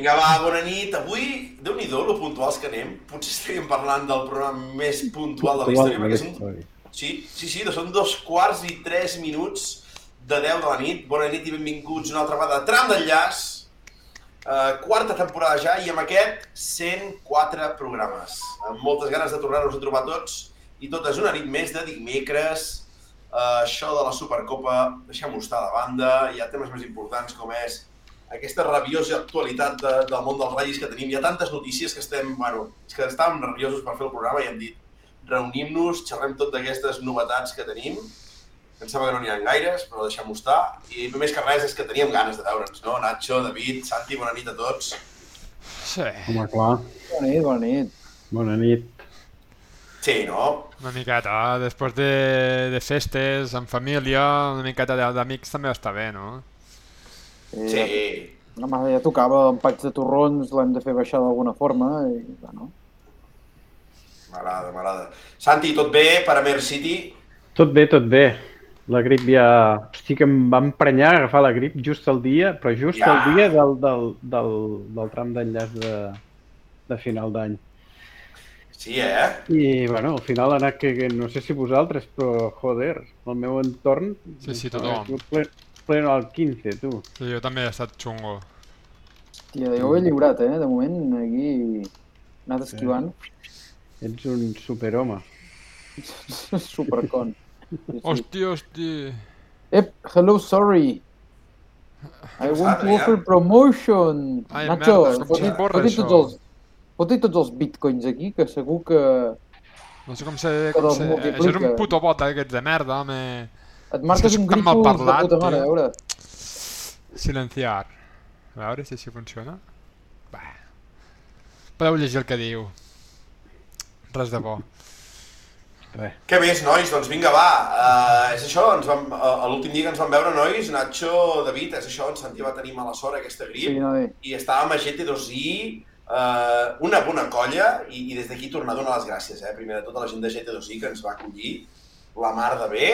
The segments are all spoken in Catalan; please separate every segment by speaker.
Speaker 1: Vinga, va, bona nit. Avui, déu nhi lo puntuals que anem. Potser estaríem parlant del programa més puntual de la història, perquè són... Sí, sí, sí, són dos quarts i tres minuts de 10 de la nit. Bona nit i benvinguts una altra vegada a Tram d'Enllaç. Uh, quarta temporada ja i amb aquest 104 programes. Amb moltes ganes de tornar-nos a trobar tots i tot és una nit més de dimecres. Uh, això de la Supercopa, deixem-ho estar de banda. Hi ha temes més importants com és aquesta rabiosa actualitat de, del món dels Reis que tenim. Hi ha tantes notícies que estem, bueno, és que estàvem nerviosos per fer el programa i hem dit reunim-nos, xerrem tot d'aquestes novetats que tenim. Em sembla que no n'hi ha gaires, però deixem-ho estar. I només que res és que teníem ganes de veure'ns, no? Nacho, David, Santi, bona nit a tots.
Speaker 2: Sí.
Speaker 3: Home, clar.
Speaker 4: Bona nit, bona nit.
Speaker 3: Bona nit.
Speaker 1: Sí, no?
Speaker 2: Una miqueta, després de, de festes, en família, una miqueta d'amics també està bé, no?
Speaker 4: Eh,
Speaker 1: Sí.
Speaker 4: Home, ja tocava un paig de torrons, l'hem de fer baixar d'alguna forma i, bueno,
Speaker 1: M'agrada, m'agrada. Santi, tot bé per a Mer City?
Speaker 3: Tot bé, tot bé. La grip ja... Hosti, que em va emprenyar a agafar la grip just el dia, però just
Speaker 1: Ja.
Speaker 3: el dia del, del, del, del tram d'enllaç de, de final d'any.
Speaker 1: Sí, eh?
Speaker 3: I, bueno, al final ha anat que, no sé si vosaltres, però, joder, el meu entorn...
Speaker 2: Sí, sí, tothom.
Speaker 3: Ple, pleno al 15, tu.
Speaker 2: Sí, jo també he estat xungo.
Speaker 4: hòstia, jo ho he lliurat, eh? De moment, aquí he anat esquivant.
Speaker 3: Ets un superhome.
Speaker 4: Supercon. Sí.
Speaker 2: Hosti, hosti!
Speaker 4: Ep, hello, sorry. I want to offer promotion.
Speaker 2: Ai,
Speaker 4: Nacho,
Speaker 2: merda, com
Speaker 4: foti, tots els, foti tots els bitcoins aquí, que segur que
Speaker 2: No sé com se...
Speaker 4: Que
Speaker 2: Com se... Això és un puto bot, eh, aquests de merda, home.
Speaker 4: Et marques un grifo de
Speaker 2: parlat,
Speaker 4: puta mare, a veure.
Speaker 2: Silenciar. A veure si així funciona. Va. Podeu llegir el que diu. Res de bo.
Speaker 3: Res.
Speaker 1: Què més, nois? Doncs vinga, va. Uh, és això, ens vam, uh, l'últim dia que ens vam veure, nois, Nacho, David, és això, en Santi va tenir mala sort aquesta grip.
Speaker 4: Sí, no, bé.
Speaker 1: i estàvem a GT2i, eh, una bona colla, i, i des d'aquí tornar a donar les gràcies, eh? primer de tot a la gent de GT2i que ens va acollir, la mar de bé,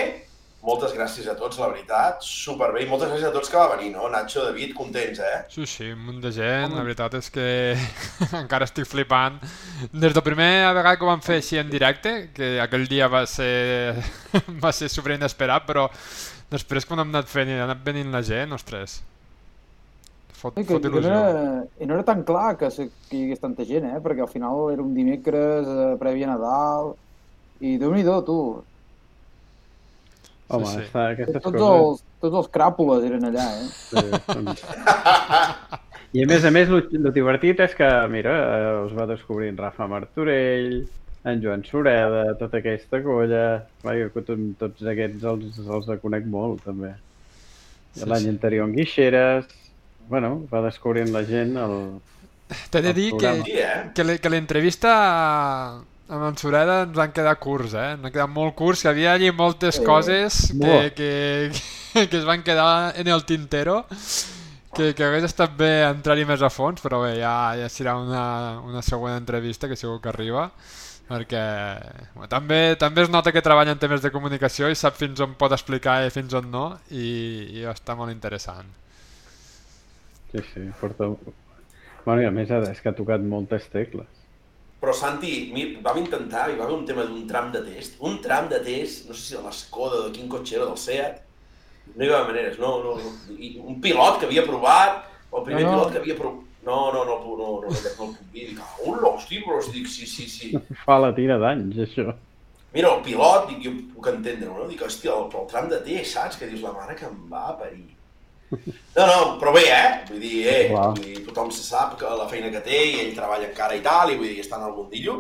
Speaker 1: moltes gràcies a tots, la veritat, superbé, i moltes gràcies a tots que va venir, no? Nacho, David, contents, eh?
Speaker 2: Sí, sí, un munt de gent. La veritat és que encara estic flipant. Des de primera vegada que ho vam fer així en directe, que aquell dia va ser, va ser super inesperat, però després quan hem anat fent i ha anat venint la gent, ostres, fot,
Speaker 4: I que,
Speaker 2: fot
Speaker 4: i, que no
Speaker 2: il·lusió.
Speaker 4: era, I no era tan clar que, se, que hi hagués tanta gent, eh? Perquè al final era un dimecres eh, previ a Nadal i déu nhi tu.
Speaker 3: Home,
Speaker 2: sí.
Speaker 3: Està, aquestes
Speaker 4: Tots
Speaker 3: coses...
Speaker 4: els, tots els cràpules eren allà, eh?
Speaker 3: Sí, són... I a més a més, el divertit és que, mira, eh, us va descobrint Rafa Martorell, en Joan Sureda, tota aquesta colla... Vaja, que tot, tots aquests els, els conec molt, també.
Speaker 2: Sí,
Speaker 3: Sí, L'any
Speaker 2: sí.
Speaker 3: anterior en Guixeres... Bueno, va descobrint la gent el...
Speaker 2: T'he de dir que,
Speaker 3: programa.
Speaker 1: Sí,
Speaker 2: que, que l'entrevista amb en Sureda ens van quedar curts, eh? Ens van quedar molt curts, que havia allí moltes
Speaker 4: Sí.
Speaker 2: coses que,
Speaker 3: Molt.
Speaker 2: que, que es van quedar en el tintero, que, que hagués estat bé entrar-hi més a fons, però bé, ja, ja serà una, una següent entrevista que segur que arriba, perquè bueno, també, també es nota que treballa en temes de comunicació i sap fins on pot explicar i fins on no, i, i està molt interessant.
Speaker 3: Sí, sí, porta... Bueno, i a més és que ha tocat moltes tecles.
Speaker 1: Però Santi, mi- vam intentar, hi va haver un tema d'un tram de test, un tram de test, no sé si de l'Escoda, de quin cotxe era, del Seat, no hi va haver maneres, no, no, no. I un pilot que havia provat, el primer
Speaker 4: No, no.
Speaker 1: pilot que havia provat, no, no, no, no, no, no, no, no el puc dir, dic, ah, l'hosti, però dic, sí, sí, sí.
Speaker 3: Fa la tira d'anys, això.
Speaker 1: Mira, el pilot, dic, jo puc entendre, no? Dic, hòstia, el, el tram de test, saps? Que dius, la mare que em va a parir. No, no, però bé, eh? Vull dir, eh,
Speaker 3: Clar.
Speaker 1: vull dir, tothom se sap que la feina que té i ell treballa encara i tal, i vull dir, està en el mundillo.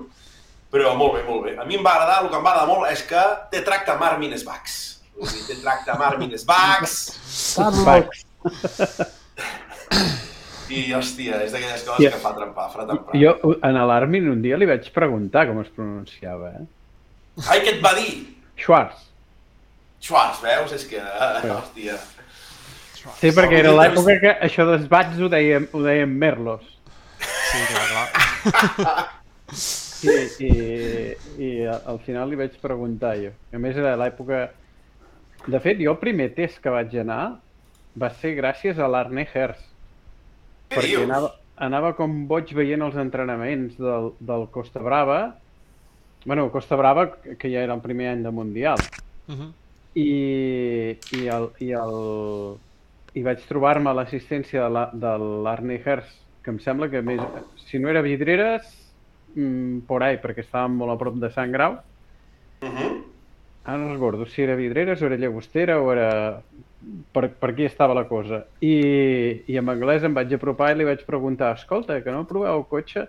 Speaker 1: Però molt bé, molt bé. A mi em va agradar, el que em va agradar molt és que té tracte amb Armin Svax. Vull dir, té tracte amb Armin Svax.
Speaker 4: Carlos,
Speaker 1: I, hòstia, és d'aquelles coses
Speaker 3: Hòstia.
Speaker 1: que fa trempar, fa trempar.
Speaker 3: Jo, en l'Armin, un dia li vaig preguntar com es pronunciava, eh?
Speaker 1: Ai, què et va dir?
Speaker 3: Schwarz.
Speaker 1: Schwarz, veus? És que, hòstia...
Speaker 3: Sí, perquè era l'època que això dels bats ho dèiem, ho dèiem merlos.
Speaker 2: Sí, clar, clar.
Speaker 3: I, i, i al final li vaig preguntar jo. A més era l'època de fet, jo el primer test que vaig anar va ser gràcies a l'Arne Hertz.
Speaker 1: Què
Speaker 3: perquè anava, anava com boig veient els entrenaments del, del Costa Brava. bueno, Costa Brava, que ja era el primer any de Mundial.
Speaker 2: Uh -huh.
Speaker 3: I, i, el, i, el, i vaig trobar-me l'assistència de la- de l'Arne Hertz, que em sembla que més, si no era Vidreres, mm, por ahí, perquè estàvem molt a prop de Sant Grau.
Speaker 1: Uh -huh.
Speaker 3: Ara no recordo si era Vidreres o era Llagostera o era... Per, per aquí estava la cosa. I, I en anglès em vaig apropar i li vaig preguntar escolta, que no proveu el cotxe?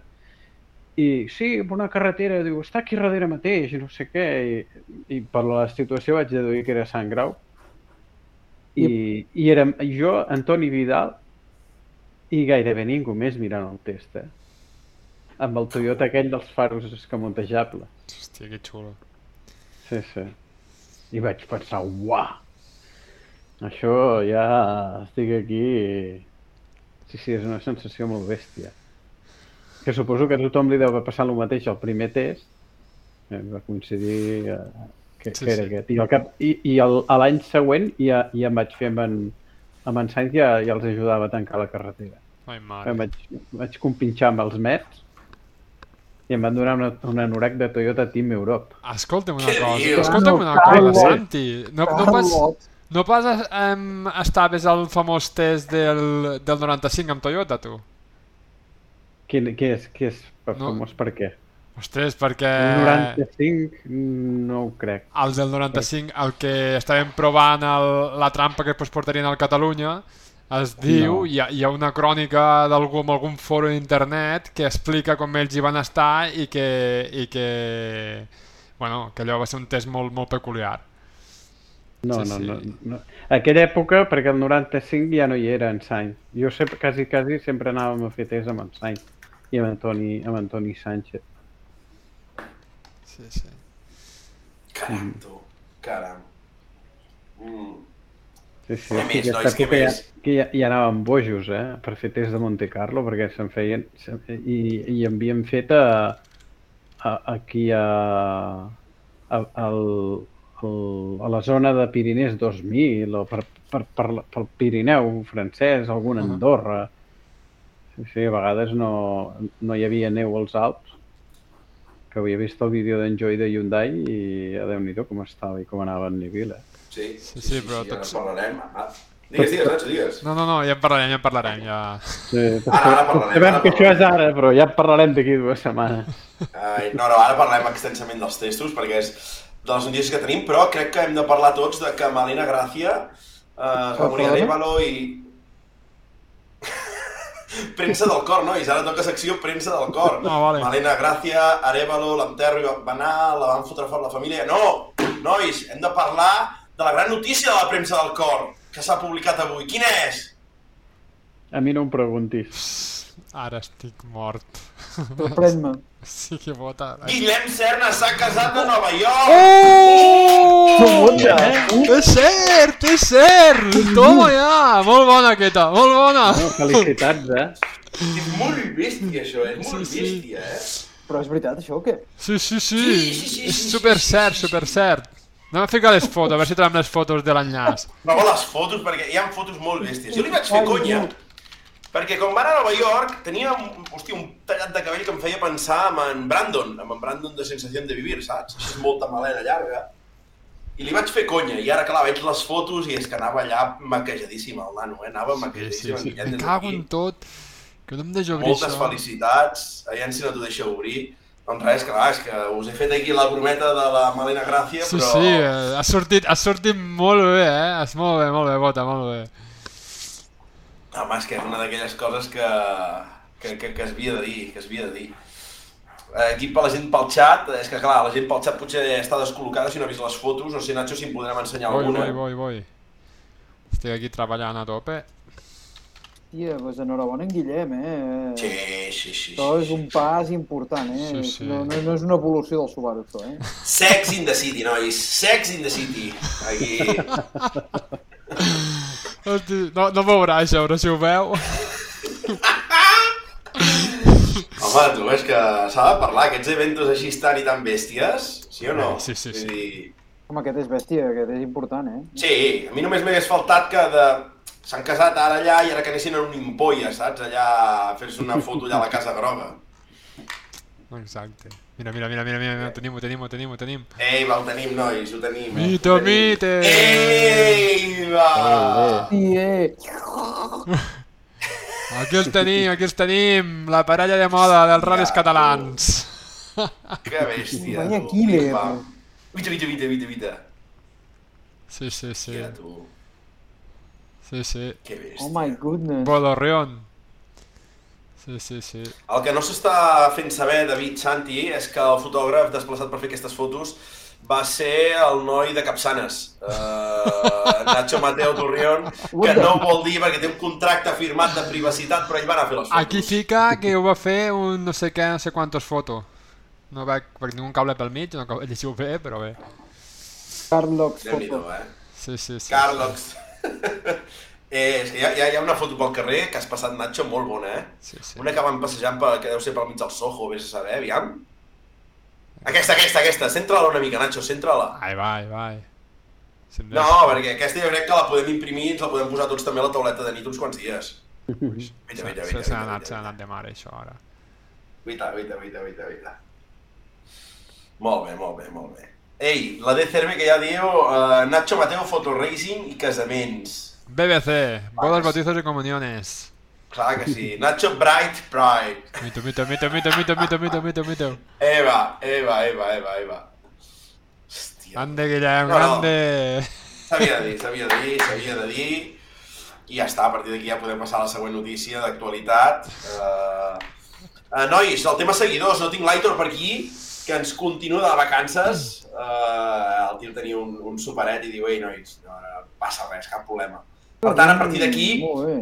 Speaker 3: I sí, una carretera, diu, està aquí darrere mateix, no sé què. I, i per la situació vaig deduir que era Sant Grau. I, i érem jo, Antoni Vidal, i gairebé ningú més mirant el test, eh? Amb el Toyota aquell dels faros escamontejables.
Speaker 2: Hòstia, que xulo.
Speaker 3: Sí, sí. I vaig pensar, uah! Això ja estic aquí... Sí, sí, és una sensació molt bèstia. Que suposo que a tothom li deu haver passat el mateix al primer test. Eh, va coincidir eh, que,
Speaker 2: Sí,
Speaker 3: que era
Speaker 2: sí.
Speaker 3: aquest. I, al cap, i, i el, a l'any següent ja, ja em vaig fer amb en, amb en Sainz, ja, ja els ajudava a tancar la carretera.
Speaker 2: Ai,
Speaker 3: Em
Speaker 2: mare.
Speaker 3: vaig, vaig compinxar amb els Mets i em van donar una, un anorac de Toyota Team Europe.
Speaker 2: Escolta'm una
Speaker 1: Què
Speaker 2: cosa,
Speaker 1: dius?
Speaker 2: escolta'm una cosa, Santi. No, no pas, no pas um, estaves al famós test del, del 95 amb Toyota, tu?
Speaker 3: Quin, què és, què és per
Speaker 2: No.
Speaker 3: famós per què?
Speaker 2: Ostres, perquè...
Speaker 3: El 95 no ho crec.
Speaker 2: El del 95, el que estàvem provant el, la trampa que després portarien al Catalunya, es diu,
Speaker 3: No.
Speaker 2: hi, ha, hi ha una crònica d'algú amb algun foro d'internet que explica com ells hi van estar i que, i que, bueno, que allò va ser un test molt, molt peculiar.
Speaker 3: No,
Speaker 2: Sí,
Speaker 3: no,
Speaker 2: sí.
Speaker 3: no, no. Aquella època, perquè el 95 ja no hi era en Sainz. Jo sempre, quasi, quasi sempre anàvem a fer test amb en Sainz i amb Antoni, amb Antoni Sánchez.
Speaker 2: Sí, sí.
Speaker 1: Caram, tu. Caram. Mm.
Speaker 3: Sí, sí,
Speaker 1: Què
Speaker 3: sí,
Speaker 1: més,
Speaker 3: aquesta
Speaker 1: nois,
Speaker 3: època ja,
Speaker 1: més?
Speaker 3: que ja, ja anàvem bojos, eh, per fer test de Monte Carlo, perquè se'n feien... Se, i, I havíem fet a, a, aquí a, a, al, al, a la zona de Pirinès 2000, o per, per, per, pel Pirineu francès, algun
Speaker 2: Ahà.
Speaker 3: Andorra. Sí, sí, a vegades no, no hi havia neu als Alps, que havia vist el vídeo d'en Joy de Hyundai i a déu nhi com estava i com anava en nivell, eh?
Speaker 1: Sí,
Speaker 2: Sí, sí, però
Speaker 1: ara
Speaker 2: tots-
Speaker 1: parlarem. Ah, digues, digues, Nacho, digues.
Speaker 2: No, no, no, ja en parlarem, ja en parlarem, ja...
Speaker 3: Sí,
Speaker 1: Ara, ara parlarem,
Speaker 3: sabem
Speaker 1: ara
Speaker 3: que això és
Speaker 1: parlarem.
Speaker 3: ara, però ja en parlarem d'aquí dues setmanes.
Speaker 1: Ai, no, no, ara parlem extensament dels testos, perquè és de les notícies que tenim, però crec que hem de parlar tots de que Malena Gracia, eh, Ramon
Speaker 4: perdona?
Speaker 1: Arevalo i... premsa del cor, nois, ara toca secció premsa del cor.
Speaker 2: Ah, vale.
Speaker 1: Malena Gracia, Arevalo, l'Enterro i va anar, la van fotre fora la família. No, nois, hem de parlar de la gran notícia de la premsa del cor, que s'ha publicat avui. Quina és?
Speaker 3: A mi no em preguntis.
Speaker 2: Ara estic mort.
Speaker 4: Sorprèn-me.
Speaker 2: Sí que bota.
Speaker 1: Guillem Serna s'ha casat a Nova York!
Speaker 2: Oh!
Speaker 4: Eh?
Speaker 2: És cert, és cert! Toma ja! Molt bona aquesta, molt bona!
Speaker 3: No, felicitats, eh?
Speaker 1: És molt bèstia, això, és molt
Speaker 2: Sí,
Speaker 1: bèstia, eh?
Speaker 4: Però és veritat, això o què?
Speaker 2: Sí, sí, sí,
Speaker 1: Sí, sí, sí,
Speaker 2: és
Speaker 1: sí,
Speaker 2: super cert,
Speaker 1: sí, sí.
Speaker 2: super cert. Anem a ficar les fotos, a veure si trobem les fotos de l'enllaç.
Speaker 1: Trobo les fotos, perquè hi ha fotos molt bèsties. Jo li vaig fer conya. Perquè quan va anar a Nova York tenia un, hòstia, un tallat de cabell que em feia pensar amb en Brandon, amb en Brandon de Sensació de Vivir, saps? És molta melena llarga. I li vaig fer conya, i ara, clar, veig les fotos i és que anava allà maquejadíssim el nano, eh? Anava
Speaker 2: Sí, sí,
Speaker 1: maquejadíssim.
Speaker 2: sí.
Speaker 1: en Guillem
Speaker 2: Me cago en tot. Que no em deixo obrir
Speaker 1: Moltes
Speaker 2: això.
Speaker 1: felicitats, aviam si no t'ho deixa obrir. Doncs res, clar, és que us he fet aquí la brometa de la Malena Gràcia,
Speaker 2: Sí,
Speaker 1: però...
Speaker 2: sí, eh, ha sortit, ha sortit molt bé, eh? És molt bé, molt bé, Bota, molt bé.
Speaker 1: Home, és que és una d'aquelles coses que, que, que, que es havia de dir, que es havia de dir. Eh, Aquí per la gent pel xat, és que clar, la gent pel xat potser està descol·locada si no ha vist les fotos, no sé, Nacho, si en podrem ensenyar
Speaker 2: Voy,
Speaker 1: alguna.
Speaker 2: voy, voy, voy. Estic aquí treballant a tope.
Speaker 4: Tia, doncs enhorabona en Guillem, eh?
Speaker 1: Sí, sí, sí.
Speaker 4: Això és
Speaker 1: sí,
Speaker 4: un pas important, eh?
Speaker 2: Sí, sí.
Speaker 4: No, no, no és una evolució del Subaru, això, eh?
Speaker 1: Sex in the City, nois, Sex in the City. Aquí...
Speaker 2: Hosti, no, no veurà això, però si ho veu...
Speaker 1: Home, tu, és que s'ha de parlar, aquests eventos així tan i tan bèsties, sí o no?
Speaker 2: Sí, sí, sí.
Speaker 1: Vull dir,
Speaker 4: Home, aquest és bèstia, aquest és important, eh?
Speaker 1: Sí, a mi només m'hagués faltat que de... s'han casat ara allà i ara que anessin a un impolla, saps? Allà a fer-se una foto allà a la Casa Groga.
Speaker 2: Exacte. Mira, mira, mira, mira, mira, mira, tenim, ho tenim, ho tenim, ho tenim.
Speaker 1: Ei, va, ho tenim, nois, ho tenim. eh?
Speaker 2: Mito,
Speaker 1: Ho tenim.
Speaker 2: mite!
Speaker 1: Ei, va!
Speaker 4: Sí, eh!
Speaker 2: Aquí els tenim, aquí els tenim, la parella de moda dels ral·lis catalans.
Speaker 1: Que bèstia,
Speaker 4: Vaya
Speaker 1: tu.
Speaker 4: killer.
Speaker 1: Va. Vita, vita, vita, vita, vita.
Speaker 2: Sí, sí, sí.
Speaker 1: Ja, tu.
Speaker 2: Sí, sí.
Speaker 1: Que bèstia.
Speaker 4: Oh my goodness.
Speaker 2: Bodorrión. Sí, sí, sí.
Speaker 1: El que no s'està fent saber, David Santi, és que el fotògraf desplaçat per fer aquestes fotos va ser el noi de Capçanes, uh, Nacho Mateo Torrión, que no ho vol dir perquè té un contracte firmat de privacitat, però ell va anar a fer les fotos.
Speaker 2: Aquí fica que ho va fer un no sé què, no sé quantos fotos. No perquè tinc un cable pel mig, no acabo de llegir bé, però bé.
Speaker 4: Carlox
Speaker 1: Déu-n'hi-do,
Speaker 4: Foto.
Speaker 1: eh?
Speaker 2: Sí, sí, sí.
Speaker 1: Carlos. eh, és que hi ha, hi, ha, una foto pel carrer que has passat, Nacho, molt bona, eh?
Speaker 2: Sí, sí.
Speaker 1: Una que van passejant, per, que deu ser pel mig del Soho, vés a saber, aviam. Aquesta, aquesta, aquesta. Centra-la una mica, Nacho, centra-la.
Speaker 2: Ai, va, ai, va. Sem
Speaker 1: No, perquè aquesta jo crec que la podem imprimir i ens la podem posar tots també a la tauleta de nit uns quants dies. Vita,
Speaker 2: Se
Speaker 1: vita,
Speaker 2: se-
Speaker 1: vita,
Speaker 2: se n'ha anat, anat de mare, això, ara.
Speaker 1: vita, vita, vita, vita, vita. Molt bé, molt bé, molt bé. Ei, la DCRB que ja diu uh, Nacho Mateo Photo Racing i casaments.
Speaker 2: BBC, bodas, bautizos y comuniones.
Speaker 1: Clar que sí. Nacho Bright Pride.
Speaker 2: Mito, mito, mito, mito, mito, mito, mito, mito, mito.
Speaker 1: Eva, Eva, Eva, Eva, Eva. Hòstia.
Speaker 2: Grande, Guillem,
Speaker 1: No, no.
Speaker 2: grande.
Speaker 1: S'havia de dir, s'havia de dir, s'havia de dir. I ja està, a partir d'aquí ja podem passar a la següent notícia d'actualitat. Uh, uh, nois, el tema seguidors, no tinc l'Aitor per aquí, que ens continua de vacances. Uh, el tio tenia un, un superet i diu, ei, nois, no, no passa res, cap problema. Per tant, a partir d'aquí.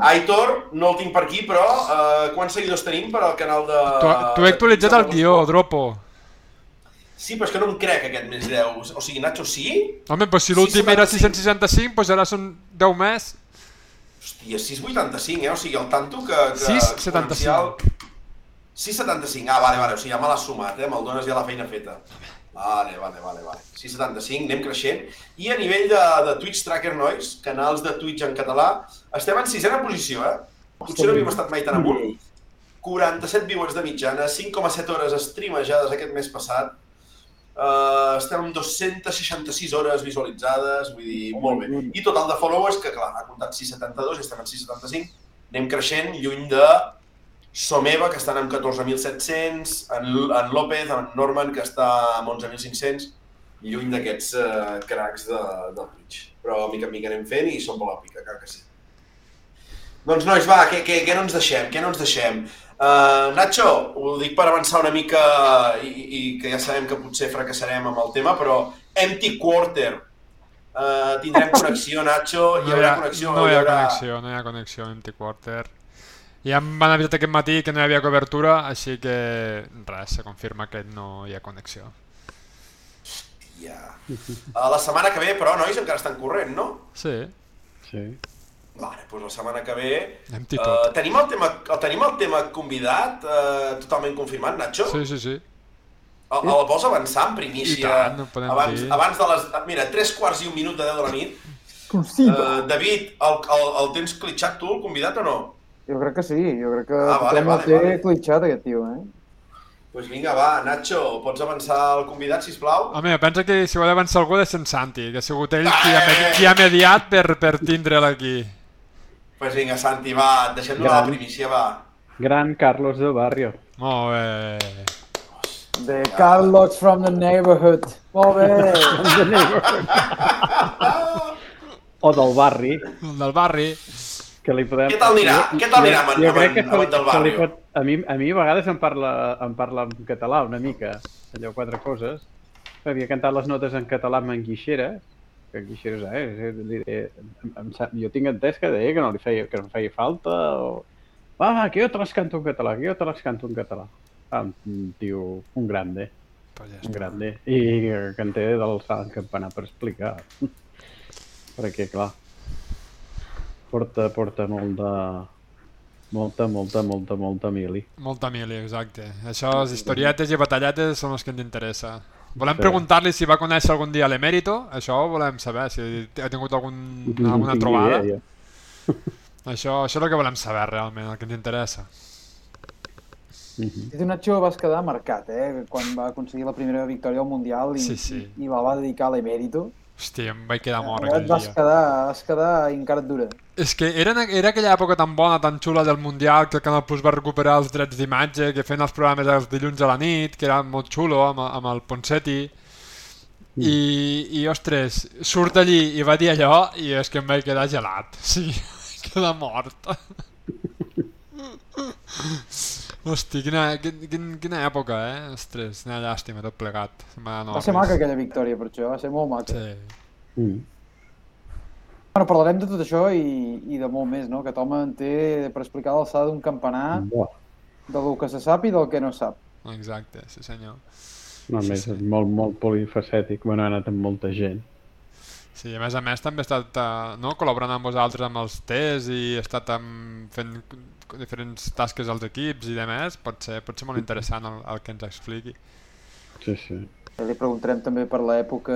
Speaker 1: Aitor, no el tinc per aquí, però uh, quants seguidors tenim per al canal de...
Speaker 2: Tu, he actualitzat el guió, Dropo.
Speaker 1: Sí, però és que no em crec aquest més 10. O sigui, Nacho, sí?
Speaker 2: Home, pues si l'últim era
Speaker 1: 675,
Speaker 2: 665, pues ara són 10 més.
Speaker 1: Hòstia, 6,85, eh? O sigui, el tanto que... que
Speaker 2: 6,75.
Speaker 1: exponencial- 6,75, ah, vale, vale, o sigui, ja me l'has sumat, eh? Me'l dones ja la feina feta. Vale, vale, vale, vale. 6,75, anem creixent. I a nivell de, de Twitch Tracker Noise, canals de Twitch en català, estem en sisena posició, eh? Potser no havíem estat mai tan amunt. 47 viewers de mitjana, 5,7 hores streamejades aquest mes passat, Uh, estem amb 266 hores visualitzades, vull dir, molt bé. I total de followers, que clar, ha comptat 672 i estem en 675, anem creixent, lluny de Someva, que estan amb 14.700, en, en López, en Norman, que està amb 11.500, lluny d'aquests uh, cracs de, de Twitch. Però mica en mica anem fent i som bola pica, clar que sí. Doncs nois, va, què, què, què no ens deixem? Què no ens deixem? Uh, Nacho, ho dic per avançar una mica i, i que ja sabem que potser fracassarem amb el tema, però Empty Quarter. Uh, tindrem connexió, Nacho, hi
Speaker 2: No hi
Speaker 1: haurà
Speaker 2: ha,
Speaker 1: connexió.
Speaker 2: no hi ha
Speaker 1: haurà...
Speaker 2: connexió, no hi ha connexió amb T-Quarter. Ja em van avisar aquest matí que no hi havia cobertura, així que res, se confirma que no hi ha connexió.
Speaker 1: Ja. Uh, la setmana que ve, però, nois, encara estan corrent, no?
Speaker 2: Sí,
Speaker 3: Sí.
Speaker 1: Vale, doncs la setmana que ve... Uh, tenim, el tema, el, tenim el tema convidat uh, totalment confirmat, Nacho?
Speaker 2: Sí, sí, sí.
Speaker 1: El, el vols avançar en primícia?
Speaker 2: I tant, ho podem
Speaker 1: abans,
Speaker 2: dir.
Speaker 1: abans de les... Mira, 3 quarts i un minut de 10 de la nit. Uh, David, el, el, el tens clitxat tu, el convidat, o no?
Speaker 4: Jo crec que sí, jo crec que
Speaker 1: Ah, vale, vale,
Speaker 4: té
Speaker 1: vale.
Speaker 4: clitxat, aquest tio, eh?
Speaker 1: Doncs pues vinga, va, Nacho, pots avançar el convidat, sisplau?
Speaker 2: Home, pensa que si ho ha d'avançar algú és en Santi, que ha sigut ell qui ha, med- qui ha mediat per, per tindre'l aquí.
Speaker 1: Doncs pues vinga, Santi, va, deixem donar la primícia, va.
Speaker 3: Gran Carlos del Barrio.
Speaker 2: Molt bé.
Speaker 4: The Carlos from the neighborhood. Molt bé.
Speaker 3: O del barri,
Speaker 2: El del barri.
Speaker 3: Que li podem...
Speaker 1: Què tal anirà?
Speaker 3: Jo-
Speaker 1: Què tal anirà
Speaker 3: jo-
Speaker 1: amb-
Speaker 3: jo
Speaker 1: amb-
Speaker 3: crec que
Speaker 1: del
Speaker 3: se li
Speaker 1: barrio?
Speaker 3: pot- a, mi, a mi a vegades em parla, em parla en català una mica, allò quatre coses. Havia cantat les notes en català amb en Guixeres, que en Guixeres, eh, li, eh, em, em, sap- jo tinc entès que deia que no li feia, que no feia falta, o... Va, va, que jo te les canto en català, que jo te les canto en català. Ah, un tio, un grande,
Speaker 2: Pues ja
Speaker 3: un grande. I que en té del sant campanar per explicar. Perquè, clar, porta, porta molt de... Molta, molta, molta, molta mili.
Speaker 2: Molta mili, exacte. Això, les historietes i batalletes són les que ens interessa. Volem sí. preguntar-li si va conèixer algun dia l'Emèrito, això ho volem saber, si ha tingut algun, alguna trobada. Idea, això, això és el que volem saber realment, el que ens interessa.
Speaker 4: Mm -hmm. Nacho vas quedar marcat, eh? Quan va aconseguir la primera victòria al Mundial i,
Speaker 2: sí, sí.
Speaker 4: i, i la va dedicar a l'Emèrito.
Speaker 2: Hòstia, em vaig quedar mort
Speaker 4: aquell vas dia. Quedar, vas quedar encara et dura.
Speaker 2: És que era, era aquella època tan bona, tan xula del Mundial, que el Canal Plus va recuperar els drets d'imatge, que feien els programes els dilluns a la nit, que era molt xulo, amb, amb el Ponseti. Mm. I, i, ostres, surt allí i va dir allò i és que em vaig quedar gelat. Sí, vaig quedar mort. Hosti, quina, quina, quina època, eh? Ostres, quina llàstima tot plegat.
Speaker 4: Va, no, va ser maca aquella victòria per això, va ser molt maca.
Speaker 2: Sí.
Speaker 3: Mm.
Speaker 4: Bueno, parlarem de tot això i, i de molt més, no? Que Tom en té per explicar l'alçada d'un campanar Buah. del que se sap i del que no sap.
Speaker 2: Exacte, sí senyor.
Speaker 3: No, a més, sí, sí. és molt, molt polifacètic. Bueno, ha anat amb molta gent.
Speaker 2: Sí, a més a més també he estat uh, no, col·laborant amb vosaltres amb els tests i he estat amb, fent diferents tasques als equips i demés, pot ser, pot ser molt interessant el, el que ens expliqui.
Speaker 3: Sí, sí.
Speaker 4: Li preguntarem també per l'època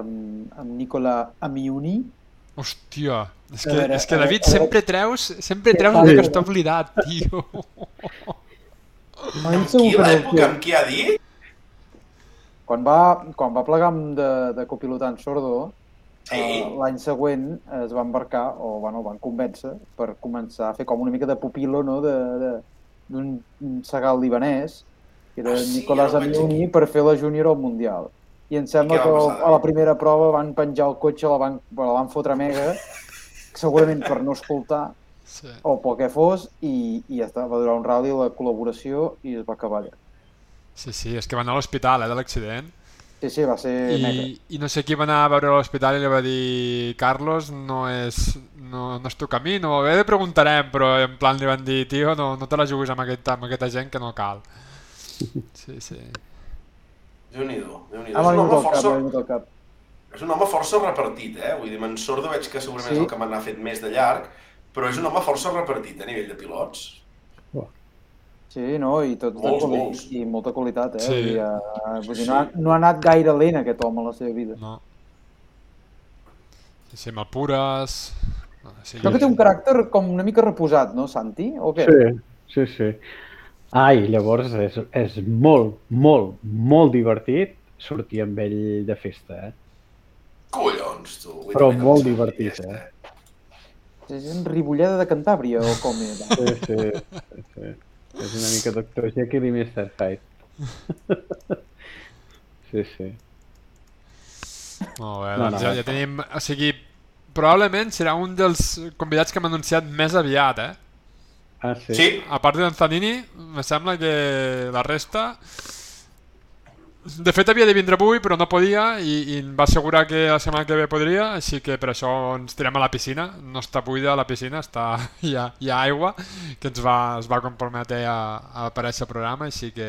Speaker 4: amb, amb Nicola Amiuni.
Speaker 2: Hòstia, és que, veure, és que David, veure, sempre treus, sempre treus el que està oblidat, tio.
Speaker 1: Amb qui l'època? Amb qui ha dit?
Speaker 4: Quan va, quan va plegar de, de copilotant Sordo, Sí. Uh, L'any següent es va embarcar, o bueno, van convèncer, per començar a fer com una mica de pupilo no? d'un segal libanès, que era ah, sí, Nicolás Amiuni, per fer la júnior al Mundial. I em sembla que a la primera prova van penjar el cotxe, la van, la van fotre mega, segurament per no escoltar, sí. o pel que fos, i, i ja està, va durar un rally la col·laboració i es va acabar allà.
Speaker 2: Sí, sí, és que va anar a l'hospital, eh, de l'accident.
Speaker 4: Sí, sí, va ser
Speaker 2: I, negre. I no sé qui va anar a veure a l'hospital i li va dir Carlos, no és, no, no és tu camí, no, bé, preguntarem, però en plan li van dir, tio, no, no te la juguis amb, aquest, amb aquesta gent que no cal. Sí, sí.
Speaker 1: Déu-n'hi-do, déu nhi déu ah, és un home força... Cap, és un home força repartit, eh? Vull dir, en Sordo veig que segurament sí. és el que m'ha fet més de llarg, però és un home força repartit a nivell de pilots.
Speaker 4: Sí, no, i tot
Speaker 1: molts, de molts.
Speaker 4: i molta qualitat, eh?
Speaker 2: Sí.
Speaker 4: Dir, uh, vull dir, no, ha, no ha anat gaire lent aquest home a la seva vida.
Speaker 2: No. Sí, sí, pures...
Speaker 4: Sí, Crec que té un caràcter com una mica reposat, no, Santi? O què?
Speaker 3: Sí, sí, sí. Ai, llavors és, és molt, molt, molt divertit sortir amb ell de festa, eh?
Speaker 1: Collons, tu!
Speaker 3: Però molt divertit, eh?
Speaker 4: És en Ribolleda de Cantàbria, o com és?
Speaker 3: Sí, sí, sí. És una mica Dr. Jekyll i Mr. Hyde. sí, sí.
Speaker 2: Molt bé, no, doncs no, ja, ja tenim... O sigui, probablement serà un dels convidats que hem anunciat més aviat, eh?
Speaker 3: Ah, sí?
Speaker 1: Sí.
Speaker 2: A part d'Anzanini, me sembla que la resta de fet havia de vindre avui però no podia i, i em va assegurar que la setmana que ve podria així que per això ens tirem a la piscina no està buida la piscina, està, hi, ha, hi ha aigua que ens va, es va comprometre a, a aparèixer al programa així que...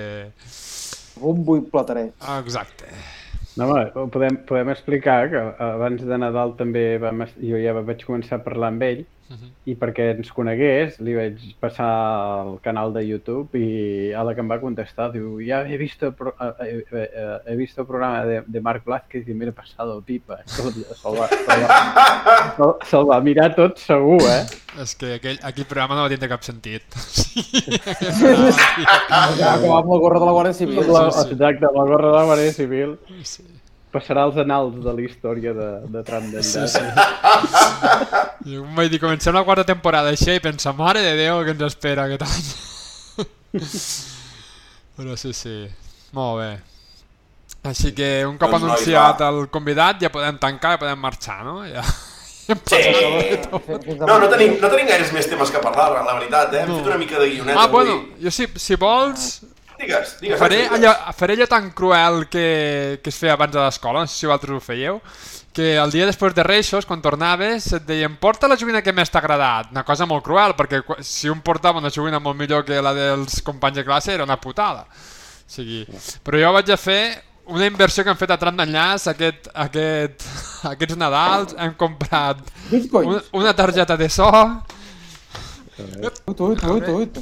Speaker 4: Bombo i plateret.
Speaker 2: Exacte.
Speaker 3: No, home, podem, podem explicar que abans de Nadal també vam, jo ja vaig començar a parlar amb ell uh -huh. i perquè ens conegués li vaig passar al canal de YouTube i a la que em va contestar diu, ja he vist el, pro, he, he, he vist el programa de, de Marc Blázquez i m'he passat el pipa. Se'l va, se va, se va mirar tot segur, eh?
Speaker 2: És que aquell, aquell programa no va tindre cap sentit.
Speaker 4: Ja, acabar amb la gorra de la Guàrdia Civil.
Speaker 3: La, exacte, amb la gorra de la Guàrdia Civil. Sí passarà als anals de la història de, de Tram d'enllà. Sí,
Speaker 2: sí. I vaig dir, comencem la quarta temporada així i pensa, mare de Déu, que ens espera aquest any. Però sí, sí, molt bé. Així que un cop doncs anunciat el convidat ja podem tancar i podem marxar, no? Ja.
Speaker 1: Sí. No, no tenim, no tenim gaires més temes que parlar, la veritat, eh? Hem no. fet una mica de guioneta
Speaker 2: Ah, avui. bueno, jo si, si vols,
Speaker 1: Digues, digues.
Speaker 2: Faré allò, faré allò tan cruel que, que es feia abans de l'escola, no sé si vosaltres ho fèieu, que el dia després de Reixos, quan tornaves, et deien porta la joguina que més t'ha agradat. Una cosa molt cruel, perquè si un portava una joguina molt millor que la dels companys de classe era una putada. O sigui, però jo vaig a fer una inversió que hem fet a tram d'enllaç aquest, aquest, aquests Nadals. Hem comprat una, una targeta de so.
Speaker 4: Ut, ut, ut, ut.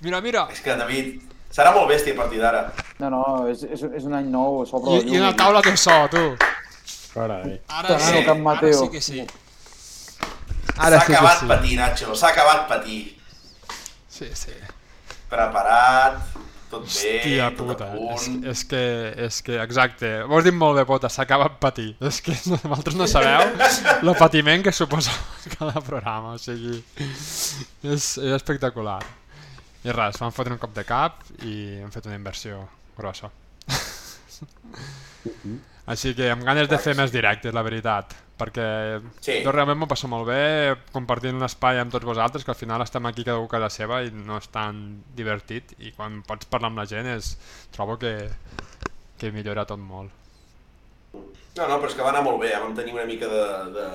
Speaker 2: Mira, mira.
Speaker 1: És que, David, Serà molt bèstia a partir d'ara.
Speaker 4: No, no, és, és, és un any nou sobre
Speaker 2: I, I una taula de so, tu.
Speaker 3: Carai.
Speaker 2: Ara sí,
Speaker 4: Can
Speaker 2: ara
Speaker 4: Mateo.
Speaker 2: sí que sí.
Speaker 1: S'ha
Speaker 2: Ara sí que
Speaker 1: acabat
Speaker 2: sí.
Speaker 1: patir, Nacho, s'ha acabat patir.
Speaker 2: Sí, sí.
Speaker 1: Preparat, tot bé,
Speaker 2: Hòstia
Speaker 1: tot
Speaker 2: puta,
Speaker 1: a
Speaker 2: és,
Speaker 1: punt.
Speaker 2: és que, és que, exacte, ho has dit molt bé, Pota, s'acaba patir. És que no- vosaltres no sabeu el patiment que suposa cada programa, o sigui, és, és espectacular. I res, vam fotre un cop de cap i hem fet una inversió grossa. Així que amb ganes de fer més directes, la veritat, perquè
Speaker 1: Sí.
Speaker 2: jo realment m'ho passo molt bé compartint un espai amb tots vosaltres, que al final estem aquí cada un casa seva i no és tan divertit i quan pots parlar amb la gent és, trobo que, que millora tot molt.
Speaker 1: No, no, però és que va anar molt bé, eh? vam tenir una mica de, de,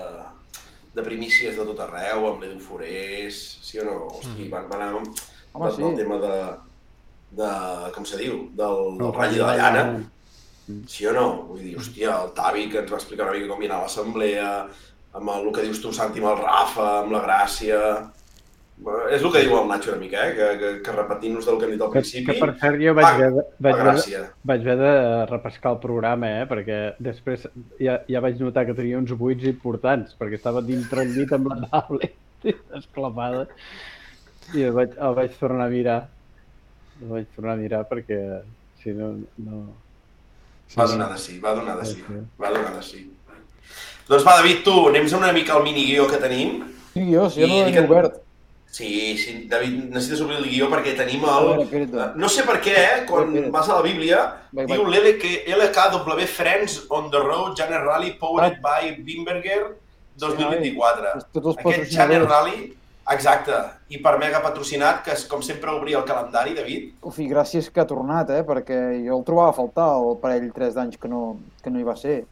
Speaker 1: de primícies de tot arreu, amb l'Edu Forés, sí o no? Hosti, van, van anar amb,
Speaker 4: Home,
Speaker 1: del,
Speaker 4: sí.
Speaker 1: del tema de, de, com se diu, del, del
Speaker 3: El
Speaker 1: ratlli de la llana,
Speaker 3: Mm.
Speaker 1: sí o no? Vull dir, hòstia, el Tavi que ens va explicar una mica com hi anava l'assemblea, amb el, el que dius tu, Santi, amb el Rafa, amb la Gràcia... Bueno, és el que diu el Nacho una mica, eh? que, que, que repetint-nos del que hem dit al
Speaker 3: Que,
Speaker 1: principi...
Speaker 3: que per cert jo vaig
Speaker 1: va,
Speaker 3: haver, vaig, haver, vaig haver de repescar el programa, eh? perquè després ja, ja vaig notar que tenia uns buits importants, perquè estava dintre el llit amb la tablet esclapada i el vaig, el vaig tornar a mirar. El vaig tornar a mirar perquè si no... no...
Speaker 1: Va donar de sí, va donar de sí,
Speaker 3: Sí, sí.
Speaker 1: va donar de sí. Doncs va, David, tu, anem a una mica al miniguió que tenim.
Speaker 4: Sí, jo, si jo no l'he
Speaker 1: que-
Speaker 4: obert.
Speaker 1: Sí, sí, David, necessites obrir el guió perquè tenim el...
Speaker 4: veure, espera't.
Speaker 1: No sé per què, eh, quan
Speaker 4: Espera't.
Speaker 1: vas a la Bíblia,
Speaker 4: Vai, vai.
Speaker 1: diu l'LK LKW Friends on the Road Channel Rally powered by Bimberger 2024.
Speaker 4: És tots els
Speaker 1: Aquest Channel. Rally, exacte, i per mega patrocinat, que és com sempre obrir el calendari, David.
Speaker 4: Ufi, gràcies que ha tornat, eh? perquè jo el trobava a faltar el parell, tres d'anys que, no, que no hi va ser.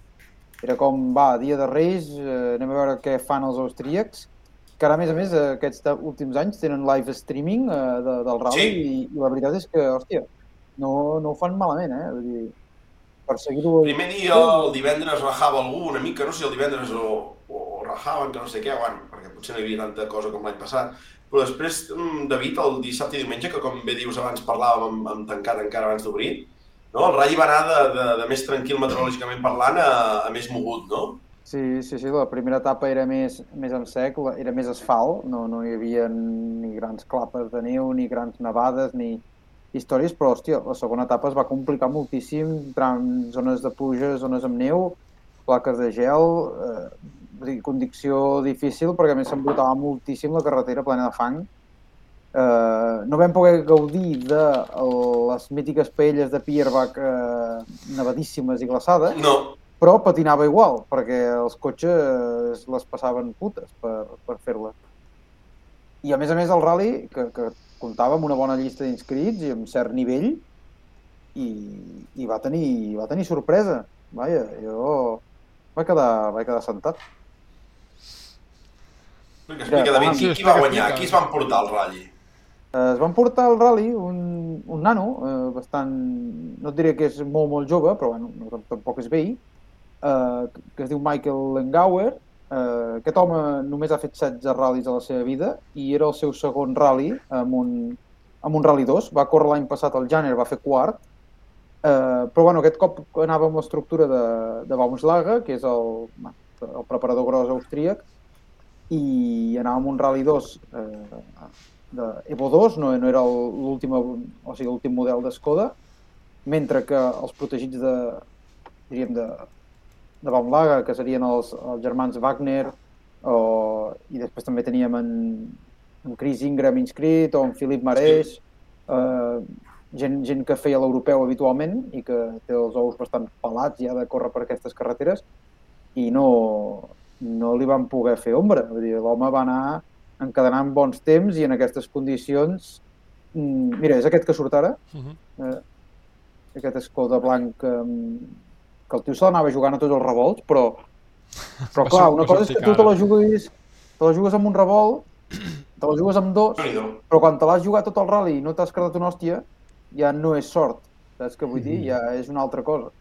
Speaker 4: Era com, va, dia de Reis, eh, anem a veure què fan els austríacs, que ara, a més a més, aquests últims anys tenen live streaming eh, de, del rally
Speaker 1: Sí.
Speaker 4: i, i la veritat és que, hòstia, no, no ho fan malament, eh? Vull dir, per seguir-ho...
Speaker 1: Primer dia, el divendres rajava algú una mica, no sé si el divendres o, o rajaven, que no sé què, bueno, perquè potser no hi havia tanta cosa com l'any passat. Però després, mm, David, el dissabte i diumenge, que com bé dius abans parlàvem amb, amb tancat encara abans d'obrir, no? el ratll va anar de, de, de més tranquil meteorològicament parlant a, a més mogut, no?
Speaker 4: Sí, sí, sí, la primera etapa era més, més en sec, era més asfalt, no, no hi havia ni grans clapes de neu, ni grans nevades, ni històries, però, hòstia, la segona etapa es va complicar moltíssim, en zones de pluja, zones amb neu, plaques de gel, eh, condició difícil, perquè a més s'embrutava moltíssim la carretera plena de fang. Eh, no vam poder gaudir de les mítiques paelles de Pierbach eh, nevadíssimes i glaçades,
Speaker 1: No,
Speaker 4: però patinava igual, perquè els cotxes les passaven putes per, per fer-la. I a més a més el rally, que, que comptava amb una bona llista d'inscrits i amb cert nivell, i, i va, tenir, va tenir sorpresa. Vaja, jo vaig quedar, vaig quedar sentat.
Speaker 1: explica, explica, David, qui, qui va guanyar? Qui es van portar al ratll?
Speaker 4: Eh, Es van portar al rally un, un nano, eh, bastant, no et diré que és molt, molt jove, però bueno, no, tampoc és vell, eh, que es diu Michael Lengauer. Eh, aquest home només ha fet 16 ral·lis a la seva vida i era el seu segon rally amb un, amb un Rally 2. Va córrer l'any passat al Janner, va fer quart, eh, però bueno, aquest cop anava amb l'estructura de, de Baumslager, que és el, el preparador gros austríac, i anava amb un Rally 2 eh, de Evo 2, no, no era l'últim o sigui, model d'Skoda, mentre que els protegits de, diríem, de, de Baumlaga, que serien els, els germans Wagner, o, i després també teníem en, en Chris Ingram inscrit, o en Philip Marès, eh, gent, gent que feia l'europeu habitualment i que té els ous bastant pelats ja de córrer per aquestes carreteres, i no, no li van poder fer ombra. Vull dir, l'home va anar encadenant bons temps i en aquestes condicions... mm, Mira, és aquest que surt ara,
Speaker 2: Uh -huh.
Speaker 4: eh, aquest Skoda blanc que, que el tio se l'anava jugant a tots els revolts, però, però clar, una cosa és que tu te la juguis, te la jugues amb un revolt, te la jugues amb dos, però quan te l'has jugat tot el rally i no t'has quedat una hòstia, ja no és sort. Saps què vull dir? Ja és una altra cosa.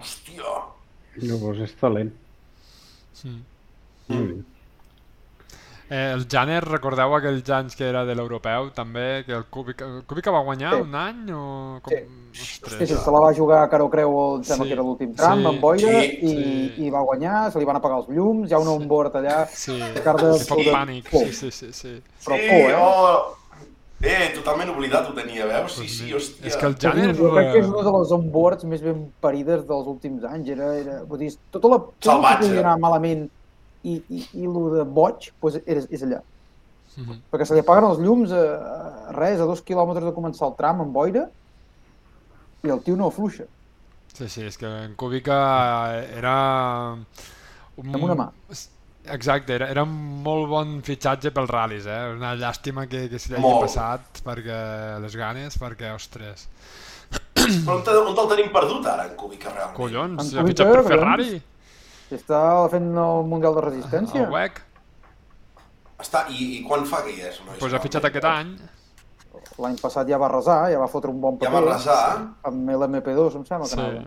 Speaker 1: Hòstia.
Speaker 3: Llavors és talent.
Speaker 2: Mm.
Speaker 3: Mm.
Speaker 2: Eh, el Janer, recordeu aquells anys que era de l'europeu, també, que el Kubica, el Kubica va guanyar
Speaker 4: Sí.
Speaker 2: un any o... Com...
Speaker 4: Sí,
Speaker 2: Ostres.
Speaker 4: sí, se la va jugar a Caro Creu, sembla
Speaker 2: Sí,
Speaker 4: que era l'últim tram,
Speaker 2: sí,
Speaker 4: amb boira,
Speaker 1: sí,
Speaker 4: i,
Speaker 2: sí.
Speaker 4: i va guanyar, se li van apagar els llums, hi ha un onboard allà,
Speaker 2: Sí, que fot
Speaker 4: de-
Speaker 2: pànic,
Speaker 4: Oh.
Speaker 2: sí, sí, sí, sí.
Speaker 4: però
Speaker 1: sí,
Speaker 4: por, eh?
Speaker 1: oh, eh, totalment oblidat ho tenia, veus? Sí,
Speaker 2: Pues
Speaker 1: sí, hòstia.
Speaker 2: És que el Janer...
Speaker 4: jo crec que és
Speaker 2: eh,
Speaker 4: una de les onboards més ben parides dels últims anys. Era, era, vull dir, tota la, tot el que
Speaker 1: Salvatge.
Speaker 4: podia anar malament i, i, i el de boig pues, és, és allà.
Speaker 2: mhm.
Speaker 4: Perquè se li apaguen els llums a, a res, a dos quilòmetres de començar el tram amb boira i el tio no afluixa.
Speaker 2: Sí, sí, és que en Kubica era... Un...
Speaker 4: Amb una mà.
Speaker 2: Exacte, era, era un molt bon fitxatge pels ral·lis, eh? Una llàstima que, que se li hagi
Speaker 1: Molt.
Speaker 2: passat perquè les ganes, perquè, ostres,
Speaker 1: Però on, te- on te'l tenim perdut ara, en Kubica, realment?
Speaker 2: collons,
Speaker 4: En
Speaker 2: ha fitxat per
Speaker 4: collons. Si està fent el Mundial de Resistència,
Speaker 2: el WEC,
Speaker 1: Està, i, I quan fa que hi és? Nois,
Speaker 2: doncs ha fitxat aquest any,
Speaker 4: l'any passat ja va resar, ja va fotre un bon
Speaker 1: Ja
Speaker 4: paper.
Speaker 1: va resar.
Speaker 4: Amb l'MP2, em sembla que
Speaker 2: sí.
Speaker 4: anava.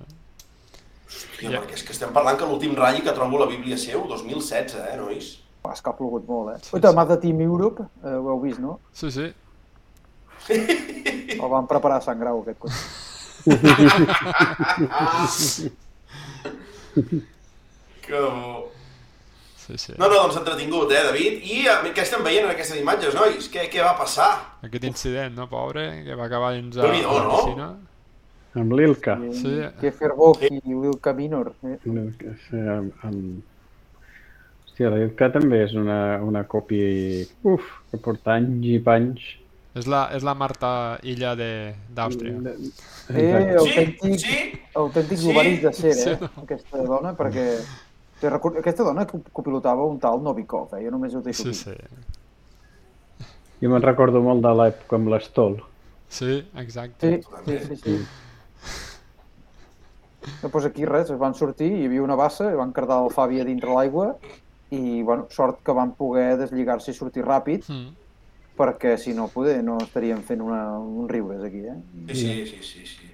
Speaker 1: Hòstia, perquè és que estem parlant que l'últim ratll que trobo la Bíblia seu, 2016, eh, nois?
Speaker 4: Va, és que ha plogut molt, eh?
Speaker 2: Sí,
Speaker 4: Sí, Oita,
Speaker 2: sí.
Speaker 4: Mazda Team Europe, eh, ho heu vist, no?
Speaker 2: Sí, sí.
Speaker 4: El van preparar a Sant Grau, aquest cotxe.
Speaker 1: Que bo.
Speaker 2: Sí, sí.
Speaker 1: No, no, doncs entretingut, eh, David? I eh, què estem veient en aquestes imatges, nois? Què, què va passar?
Speaker 2: Aquest incident, no, pobre, que va acabar dins a
Speaker 1: Déu-n'hi-do,
Speaker 2: la
Speaker 1: no?
Speaker 2: piscina.
Speaker 3: Amb l'Ilka.
Speaker 2: Sí.
Speaker 4: Kiefer Bock i Wilka Minor. Eh?
Speaker 3: L'Ilka, sí, amb, amb... Hòstia, l'Ilka també és una, una còpia... Uf, que porta anys i panys.
Speaker 2: És la, és la Marta Illa de- d'Àustria.
Speaker 3: De-
Speaker 4: Eh, autèntic,
Speaker 1: sí?
Speaker 4: autèntic
Speaker 1: Sí?
Speaker 4: sí? de ser,
Speaker 2: Sí,
Speaker 4: eh?
Speaker 2: no?
Speaker 4: Aquesta dona, perquè... Te record... Aquesta dona que copilotava un tal Novikov, eh? Jo només ho deixo
Speaker 2: Sí,
Speaker 4: aquí.
Speaker 2: sí.
Speaker 3: Jo me'n recordo molt de l'època amb l'Estol.
Speaker 2: Sí, exacte.
Speaker 4: Sí, sí, sí. sí. Després aquí res, es van sortir, hi havia una bassa, i van cardar el Fabi a dintre l'aigua i, bueno, sort que van poder deslligar-se i sortir ràpid,
Speaker 2: Mm.
Speaker 4: perquè si no, poder, no estaríem fent una, un riures aquí, eh?
Speaker 1: Sí, sí, sí, sí, sí.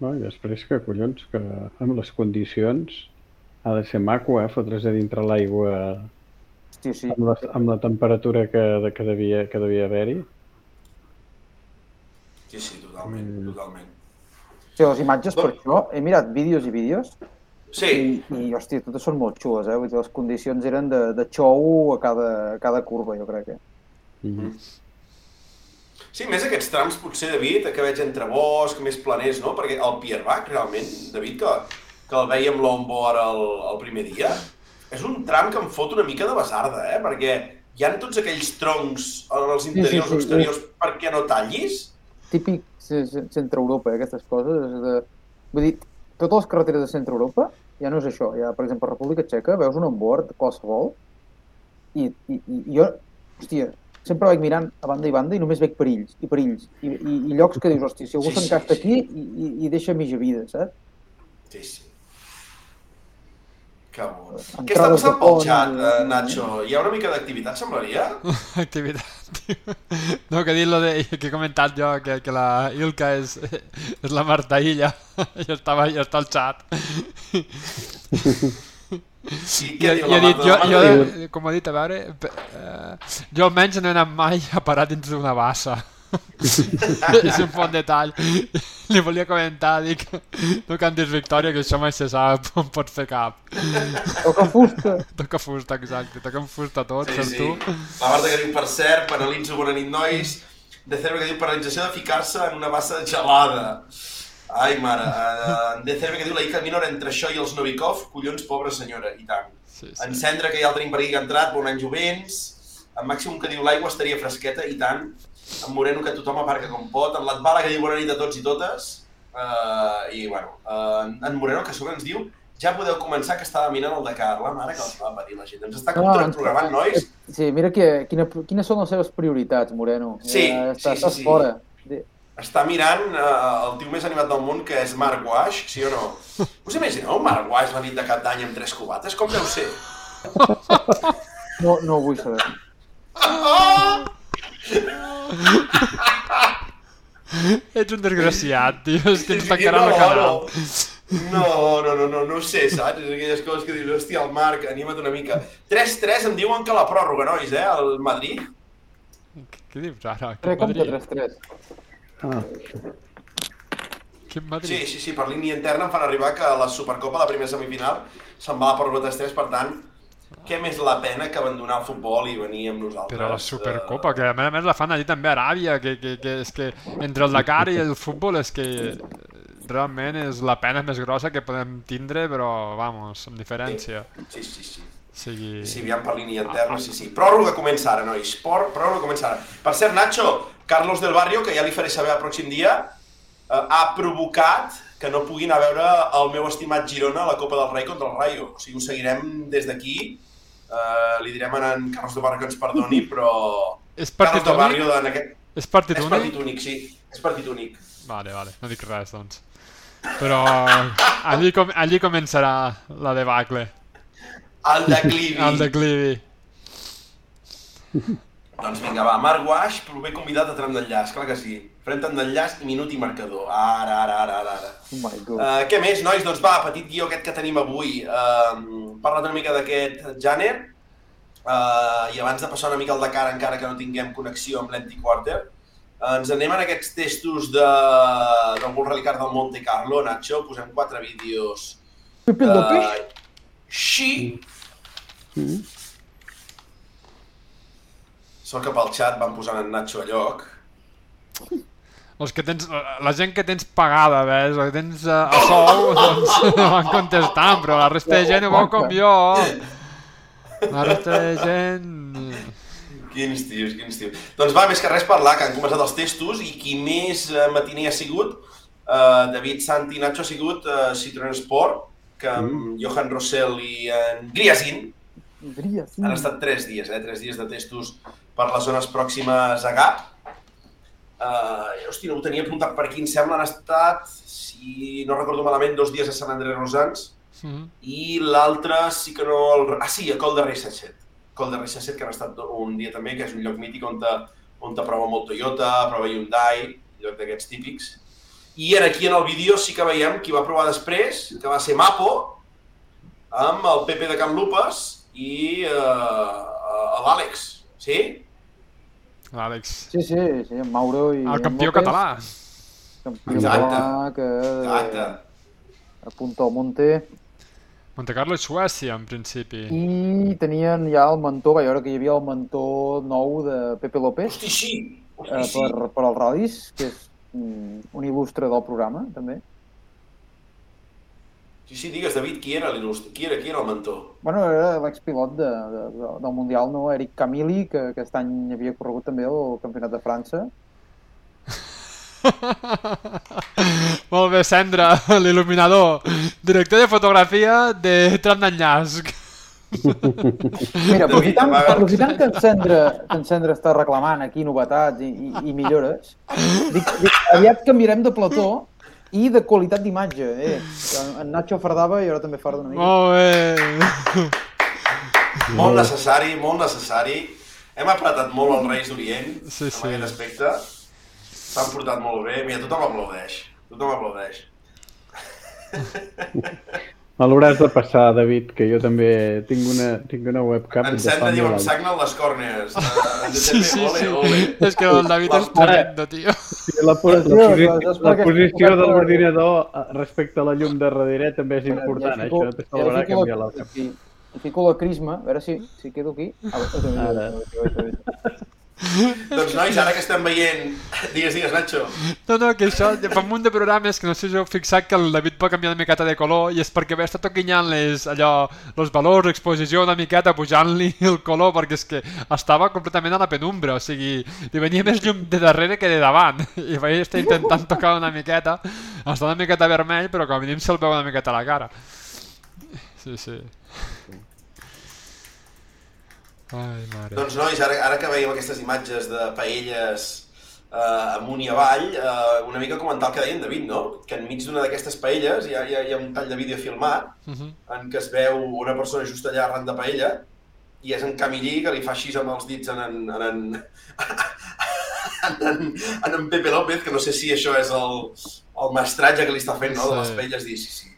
Speaker 3: No? I després que, collons, que amb les condicions ha de ser maco, eh? Fotre's a dintre l'aigua
Speaker 4: Hòstia, sí.
Speaker 3: amb, la, amb la temperatura que, de, que devia, que devia haver-hi.
Speaker 1: Sí, sí, totalment,
Speaker 3: Mm.
Speaker 1: totalment.
Speaker 4: Sí, les imatges, per això, he mirat vídeos i vídeos
Speaker 1: Sí,
Speaker 4: i, i hòstia, totes són molt xules, eh? Vull dir, les condicions eren de, de show a cada, a cada curva, jo crec, eh?
Speaker 3: Mm.
Speaker 1: Sí, més aquests trams potser, David, que veig entre bosc, més planers, no? Perquè el Pierbach, realment, David, que, que el veiem l'onboard el, el primer dia, és un tram que em fot una mica de basarda, eh? Perquè hi han tots aquells troncs als
Speaker 4: sí,
Speaker 1: interiors
Speaker 4: sí,
Speaker 1: o exteriors perquè no tallis.
Speaker 4: Típic ce- ce- centre Europa, eh, aquestes coses. És de... Vull dir, totes les carreteres de centre Europa ja no és això. Ja, per exemple, a República Txeca veus un onboard qualsevol i, i, i jo, hòstia, sempre vaig mirant a banda i banda i només veig perills i perills i, i, i llocs que dius, hòstia, si algú
Speaker 1: Sí, sí,
Speaker 4: s'encasta
Speaker 1: sí.
Speaker 4: aquí i, i, i deixa mitja vida, saps?
Speaker 1: Sí, sí. Que bo. Què està passant pel
Speaker 4: pont,
Speaker 1: xat,
Speaker 4: eh?
Speaker 1: eh, Nacho? Hi ha una mica d'activitat, semblaria?
Speaker 2: Activitat, tio. No, que he dit lo de, que he comentat jo, que, que la Ilka és, és la Marta Illa. Estava, ja està al xat.
Speaker 1: I
Speaker 2: I,
Speaker 1: què
Speaker 2: he
Speaker 1: la
Speaker 2: dit, jo, jo, com ha dit, a veure, eh, jo almenys no he anat mai a parar dins d'una bassa. és un bon detall. Li volia comentar, dic, no cantis victòria, que això mai se sap on pots fer cap.
Speaker 4: Toca fusta.
Speaker 2: Toca fusta, exacte, toquen fusta tots,
Speaker 1: Sí,
Speaker 2: sí,
Speaker 1: sí.
Speaker 2: tu.
Speaker 1: La Marta que diu, per cert, penalitzo, bona nit, nois. De Cerve que diu, penalització de ficar-se en una bassa gelada. Ai, mare. Uh, de Cerve que diu, la Ica Minor, entre això i els Novikov, collons, pobra senyora, i tant.
Speaker 2: Sí,
Speaker 1: En
Speaker 2: sí.
Speaker 1: Cendra, que ja el tenim per aquí que ha entrat, bon any jovents. En Màxim que diu, l'aigua estaria fresqueta, i tant. En Moreno, que tothom aparca com pot. En Latbala, que diu, bona nit a tots i totes. Uh, I, bueno, uh, en Moreno, que a sobre ens diu, ja podeu començar que estava minant el Dakar. La mare que els va parir la gent. Ens està
Speaker 4: No,
Speaker 1: contraprogramant, nois.
Speaker 4: Sí, mira que, quina, quines són les seves prioritats, Moreno.
Speaker 1: Sí,
Speaker 4: ja,
Speaker 1: sí,
Speaker 4: està,
Speaker 1: sí,
Speaker 4: estàs
Speaker 1: sí.
Speaker 4: fora. De-
Speaker 1: Està mirant uh, el tio més animat del món, que és Marc Wash, sí o no? Us imagineu Marc Wash la nit de cap d'any amb tres cubates? Com deu ser?
Speaker 4: No, no ho vull saber.
Speaker 1: Oh!
Speaker 2: Ets un desgraciat, tio, és que ens
Speaker 1: Sí,
Speaker 2: tancaran
Speaker 1: no,
Speaker 2: el canal.
Speaker 1: no. No, no, no, no, no ho sé, saps? És aquelles coses que dius, hòstia, el Marc, anima't una mica. 3-3 em diuen que la pròrroga, nois, eh, al Madrid.
Speaker 2: Què dius ara?
Speaker 4: Crec que 3-3.
Speaker 3: Ah?
Speaker 1: Sí, sí, sí, per línia interna em fan arribar que la Supercopa, la primera semifinal, se'n va a la pròrroga 3-3, per tant, què més la pena que abandonar el futbol i venir amb nosaltres?
Speaker 2: Però la Supercopa, que a més a més la fan allí també a Aràbia, que, que, que és que entre el Dakar i el futbol és que realment és la pena més grossa que podem tindre, però, vamos, amb diferència.
Speaker 1: Sí, sí, sí.
Speaker 2: O sigui...
Speaker 1: Sí, aviam per línia interna, sí, sí. Pròrroga comença ara, nois. Por, pròrroga comença ara. Per cert, Nacho, Carlos del Barrio, que ja li faré saber el pròxim dia, eh, ha provocat que no puguin a veure el meu estimat Girona a la Copa del Rei contra el Rayo. O sigui, ho seguirem des d'aquí. Eh, li direm a en Carlos del Barrio que ens perdoni, però...
Speaker 2: És partit
Speaker 1: Carlos del
Speaker 2: únic?
Speaker 1: Barrio, en aquest...
Speaker 2: És partit
Speaker 1: És
Speaker 2: únic?
Speaker 1: partit únic, sí. És partit únic.
Speaker 2: Vale, vale, no dic res, doncs. Però allí, com, allí començarà la debacle,
Speaker 1: El declivi.
Speaker 2: el declivi.
Speaker 1: Doncs vinga, va, Marc Guaix, proper convidat a tram d'enllaç, clar que sí. Farem tram d'enllaç i minut i marcador. Ara, ara, ara, ara. ara.
Speaker 4: Oh my God.
Speaker 1: Uh, què més, nois? Doncs va, petit guió aquest que tenim avui. Uh, parlat una mica d'aquest Janer. Uh, I abans de passar una mica al Dakar, encara que no tinguem connexió amb l'Empty Quarter, uh, ens anem en aquests testos de, del Bull Rally del Monte Carlo, Nacho. Posem quatre vídeos.
Speaker 4: Pepe López?
Speaker 1: Sí. Sort que pel xat van posant en Nacho a lloc.
Speaker 2: Els que tens, la gent que tens pagada, ves, que tens a, a sou, doncs van contestant, però la resta de gent ho veu com jo. La resta de gent...
Speaker 1: Quins tios, quins tios. Doncs va, més que res parlar, que han començat els testos i qui més eh, matiner ha sigut, eh, David Santi Nacho ha sigut eh, Citroën Sport, que amb Johan Rossell i en Griasin han estat tres dies, eh? tres dies de testos per les zones pròximes a Gap. Uh, hòstia, no ho tenia apuntat per aquí, em sembla han estat, si no recordo malament, dos dies a Sant Andrés Rosans
Speaker 2: Mhm.
Speaker 1: i l'altre sí que no... El... Ah, sí, a Col de Rei 77. Col de Rei 77, que han estat un dia també, que és un lloc mític on te, on te prova molt Toyota, prova Hyundai, lloc d'aquests típics. I en aquí en el vídeo sí que veiem qui va provar després, que va ser Mapo, amb el Pepe de Can Lupes i uh, l'Àlex, sí?
Speaker 2: L'Àlex,
Speaker 4: Sí, sí, sí, en Mauro i...
Speaker 2: el campió
Speaker 4: López,
Speaker 2: català.
Speaker 4: Campió
Speaker 1: Exacte.
Speaker 4: català que
Speaker 1: Exacte.
Speaker 4: a Punta al Monte.
Speaker 2: Monte Carlo i Suècia, en principi.
Speaker 4: I tenien ja el mentor, vaig veure que hi havia el mentor nou de Pepe López
Speaker 1: Hosti, sí! Hosti,
Speaker 4: eh,
Speaker 1: sí!
Speaker 4: per, per als ral·lis, que és un il·lustre del programa, també.
Speaker 1: Sí, sí, digues, David, qui era l'il·lustre? Qui era, qui era el mentor?
Speaker 4: Bueno, era l'expilot de, de, de, del Mundial, no? Eric Camili, que aquest any havia corregut també el Campionat de França.
Speaker 2: Molt bé, Sandra, l'il·luminador. Director de fotografia de Tram d'Enllaç.
Speaker 4: Mira, aprofitant, aprofitant que, en Sandra, que en Sandra està reclamant aquí novetats i, i, i millores, dic, dic, aviat canviarem de plató i de qualitat d'imatge. Eh? Que En Nacho fardava i ara també farda una mica.
Speaker 2: Molt bé.
Speaker 1: Molt necessari, molt necessari. Hem apretat molt els Reis d'Orient
Speaker 2: Sí,
Speaker 1: en
Speaker 2: sí.
Speaker 1: aquest aspecte. S'han portat molt bé. Mira, tothom aplaudeix. Tothom aplaudeix.
Speaker 3: Me l'hauràs de passar, David, que jo també tinc una, tinc una webcam
Speaker 1: En
Speaker 3: de anys.
Speaker 1: sagnen les còrnies. Eh,
Speaker 2: Sí, sí,
Speaker 1: ole,
Speaker 2: sí.
Speaker 1: ole.
Speaker 2: És que el David és tremendo, tio.
Speaker 3: Sí, La, po- la,
Speaker 4: Tio,
Speaker 3: posi
Speaker 4: és
Speaker 3: la posició de l'ordinador eh, respecte a la llum de darrere també és
Speaker 4: Ja
Speaker 3: important,
Speaker 4: fico-
Speaker 3: això te
Speaker 4: ja
Speaker 3: salvarà
Speaker 4: fico
Speaker 3: canviar
Speaker 4: la-
Speaker 3: l'altre.
Speaker 4: fico la crisma, a veure si, si quedo aquí. Ah,
Speaker 3: Ara.
Speaker 1: Doncs nois, ara que estem veient... Digues, digues, Nacho.
Speaker 2: No, no, que això, fa un munt de programes que no sé si heu fixat que el David va canviar una miqueta de color i és perquè va estar toquinyant les, allò, els valors, l'exposició una miqueta, pujant-li el color, perquè és que estava completament a la penumbra, o sigui, li venia més llum de darrere que de davant, i vaig estar intentant tocar una miqueta, està una miqueta vermell, però com a mínim se'l veu una miqueta a la cara. Sí, sí. Ai, mare.
Speaker 1: Doncs nois, ara, ara que veiem aquestes imatges de paelles eh, amunt i avall, eh, una mica comentar el que deia en David, no? Que enmig d'una d'aquestes paelles hi ha, hi, ha, hi ha un tall de vídeo filmat
Speaker 2: Uh -huh.
Speaker 1: en què es veu una persona just allà arran de paella i és en Camillí que li fa així amb els dits en en, en, en, en, en, en, en Pepe López, que no sé si això és el, el mestratge que li està fent, no? De les paelles, dir, sí, sí,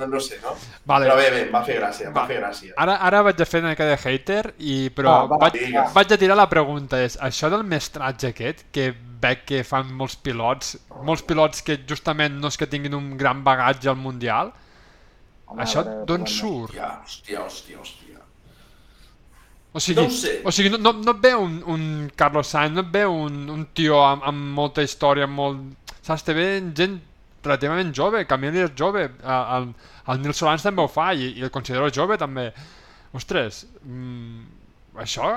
Speaker 1: no, no sé, no? Vale. Però bé, bé, em va fer gràcia, em va, va fer gràcia.
Speaker 2: Ara, ara vaig a fer una mica de hater, i, però ah, va, vaig, va. vaig a tirar la pregunta, és això del mestratge aquest, que veig que fan molts pilots, molts pilots que justament no és que tinguin un gran bagatge al Mundial, Home, això d'on surt?
Speaker 1: Hòstia, hòstia, hòstia, hòstia.
Speaker 2: O sigui, no sé. o sigui no, no, no et ve un, un Carlos Sainz, no et ve un, un tio amb, amb molta història, amb molt... Saps, te ve gent relativament jove, Camille és jove, el, el Nils Solans també ho fa i, i el considero jove també. Ostres, mm, això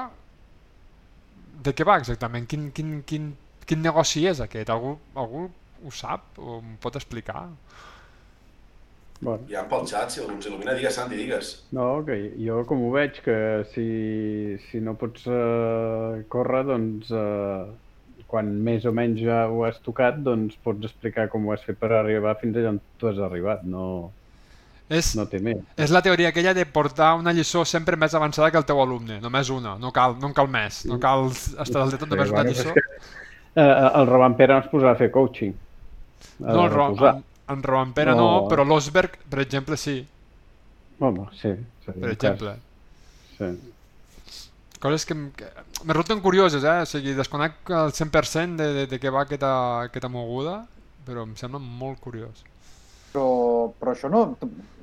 Speaker 2: de què va exactament? Quin, quin, quin, quin negoci és aquest? Algú, algú ho sap o em pot explicar?
Speaker 1: Bueno. Ja pel xat, si algú ens il·lumina, digues, Santi, digues.
Speaker 3: No, que jo com ho veig, que si, si no pots uh, córrer, doncs uh, quan més o menys ja ho has tocat, doncs pots explicar com ho has fet per arribar fins allà on tu has arribat, no, és, no té més.
Speaker 2: És la teoria aquella de portar una lliçó sempre més avançada que el teu alumne, només una, no cal, no cal més, no cal estar al de tot només sí, una lliçó. Que,
Speaker 3: uh, el Roman Pere ens posarà a fer coaching.
Speaker 2: No, el, Ro en Romampera no, no però l'Osberg, per exemple, sí.
Speaker 3: Home, sí.
Speaker 2: per exemple. Sí. Coses que, que me resulten curioses, eh? O sigui, desconec el 100% de, de, de què va aquesta, aquesta moguda, però em sembla molt curiós.
Speaker 4: Però, però això no,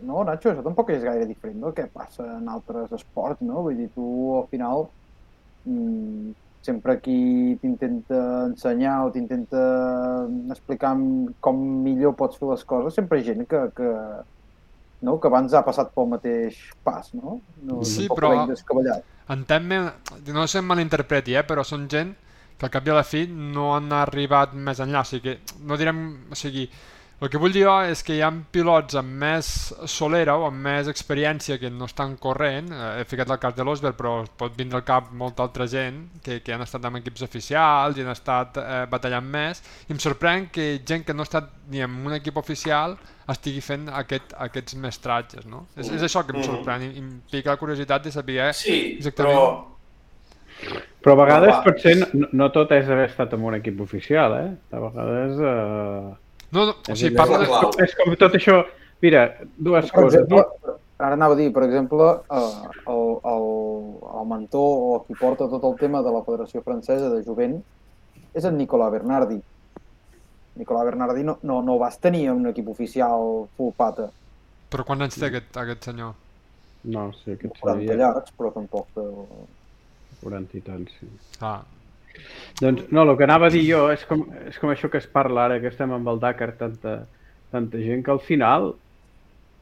Speaker 4: no, Nacho, això tampoc és gaire diferent del que passa en altres esports, no? Vull dir, tu al final mmm, sempre qui t'intenta ensenyar o t'intenta explicar com millor pots fer les coses, sempre hi ha gent que, que, no? que abans ha passat pel mateix pas, no? no
Speaker 2: sí, però entén-me, no sé malinterpreti, eh, però són gent que al cap i a la fi no han arribat més enllà, o sigui, no direm, o sigui, el que vull dir és que hi ha pilots amb més solera o amb més experiència que no estan corrent, eh, he ficat el cas de l'Osberg però pot vindre al cap molta altra gent que, que han estat amb equips oficials i han estat eh, batallant més i em sorprèn que gent que no ha estat ni en un equip oficial estigui fent aquest, aquests mestratges, no? És, és això que em mm. sorprèn i em pica la curiositat de saber
Speaker 1: sí, exactament... Però...
Speaker 3: Però a vegades potser no, no tot és haver estat en un equip oficial, eh? A vegades... Eh
Speaker 2: no, no, o sigui, parla
Speaker 3: de... És com tot això... Mira, dues per coses. Exemple,
Speaker 4: ara anava a dir, per exemple, eh, el, el, el mentor o qui porta tot el tema de la Federació Francesa de Jovent és en Nicola Bernardi. Nicola Bernardi no, no, no vas tenir un equip oficial full pata.
Speaker 2: Però quan anys té aquest, aquest senyor?
Speaker 3: No, sí, aquest
Speaker 4: 40 seria... llargs, però tampoc...
Speaker 3: Eh... 40 i tant, sí.
Speaker 2: Ah,
Speaker 3: doncs no, el que anava a dir jo és com, és com això que es parla ara, que estem amb el Dakar, tanta, tanta gent, que al final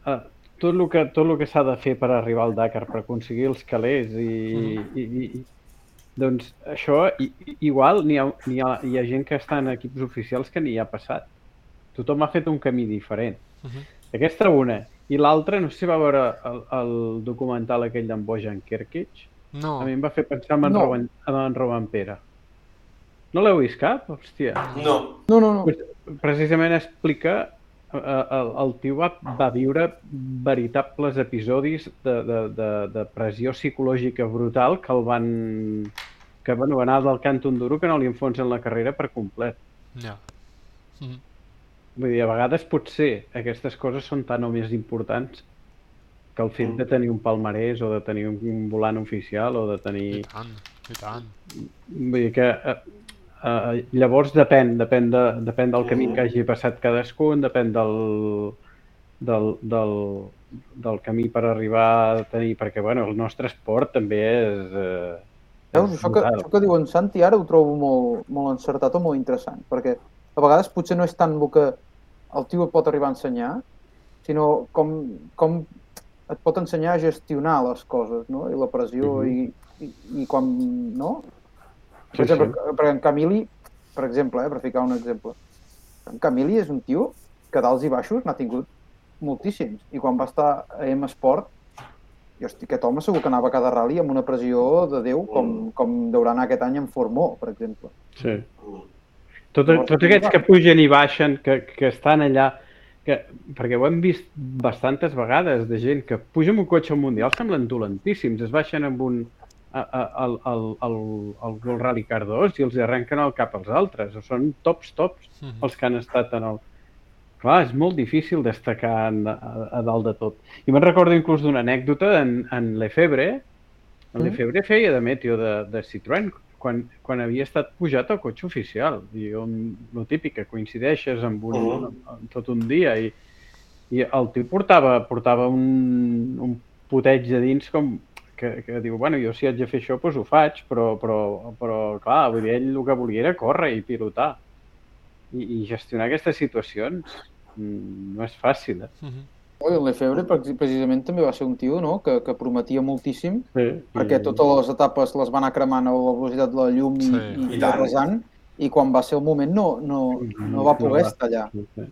Speaker 3: eh, tot el que, tot el que s'ha de fer per arribar al Dakar, per aconseguir els calés i, mm. i, i doncs això, i, igual n'hi ha, hi ha, hi ha gent que està en equips oficials que n'hi ha passat. Tothom ha fet un camí diferent. Uh -huh. Aquesta una. I l'altra, no sé si va veure el, el documental aquell d'en Bojan Kerkic.
Speaker 2: No.
Speaker 3: A mi em va fer pensar en no. En, en Roban Pere. No l'heu vist cap? Hòstia.
Speaker 1: No.
Speaker 4: No, no, no.
Speaker 3: Precisament explica eh, el, el tio va, va viure veritables episodis de, de, de, de pressió psicològica brutal que el van que bueno, va anar del canto duro que no li enfonsen la carrera per complet.
Speaker 2: Ja. Mm -hmm.
Speaker 3: Vull dir, a vegades potser aquestes coses són tan o més importants que el fet mm. de tenir un palmarès o de tenir un volant oficial o de tenir...
Speaker 2: I tant, i tant.
Speaker 3: Vull dir que eh, Uh, llavors depèn, depèn, de, depèn del camí que hagi passat cadascun, depèn del, del, del, del camí per arribar a tenir, perquè bueno, el nostre esport també és... Uh,
Speaker 4: Veus, això que, això que diu en Santi ara ho trobo molt, molt encertat o molt interessant, perquè a vegades potser no és tant el que el tio et pot arribar a ensenyar, sinó com, com et pot ensenyar a gestionar les coses, no? I la pressió mm -hmm. i, i, i quan, no? Per sí, exemple, sí. perquè en Camili, per exemple, eh, per ficar un exemple, en Camili és un tio que d'alts i baixos n'ha tingut moltíssims. I quan va estar a M Sport, jo estic, aquest home segur que anava a cada rally amb una pressió de Déu, com, mm. com deurà anar aquest any en Formó, per exemple.
Speaker 3: Sí. Tot, tots aquests que pugen i baixen, que, que estan allà, que, perquè ho hem vist bastantes vegades de gent que puja amb un cotxe al Mundial, semblen dolentíssims, es baixen amb un, al, al, al, al Rally Car 2 i els arrenquen al cap als altres. O són tops, tops, mhm. -huh. els que han estat en el... clar, és molt difícil destacar en, a, a dalt de tot. I me'n recordo inclús d'una anècdota en, en Lefebvre, en mm. Lefebvre feia de meteo de, de Citroën quan, quan havia estat pujat al cotxe oficial. I on, no típic, que coincideixes amb un, uh -huh. tot un dia i, i el tio portava, portava un, un puteig de dins com que, que diu, bueno, jo si haig de fer això, doncs ho faig, però, però, però clar, vull dir, ell el que volia era córrer i pilotar. I, i gestionar aquestes situacions mm, no és fàcil, eh? Uh -huh.
Speaker 4: El Lefebvre precisament també va ser un tio no? que, que prometia moltíssim sí, perquè i... totes les etapes les van anar cremant a la velocitat de la llum i, sí. i, i arrasant i quan va ser el moment no, no, no va poder estar allà. Sí, sí.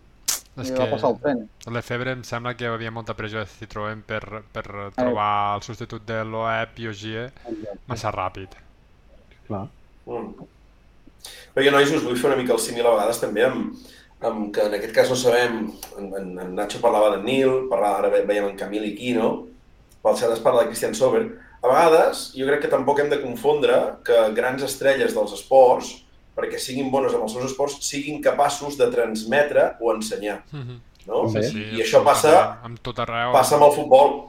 Speaker 4: És I que va passar el tren.
Speaker 2: Lefebvre em sembla que hi havia molta pressió de Citroën per, per trobar eh. el substitut de l'OEP i Ogier massa ràpid.
Speaker 3: Clar.
Speaker 1: Mm. Però jo, nois, us vull fer una mica el símil a vegades també amb, amb que en aquest cas no sabem, en, en, en Nacho parlava de Nil, parlava, ara veiem en Camil i Quino, pel cert es parla de Christian Sober. A vegades, jo crec que tampoc hem de confondre que grans estrelles dels esports, perquè siguin bones amb els seus esports, siguin capaços de transmetre o ensenyar. Mm -hmm. no?
Speaker 2: Sí, sí,
Speaker 1: I això passa,
Speaker 2: amb tot arreu.
Speaker 1: passa amb el futbol.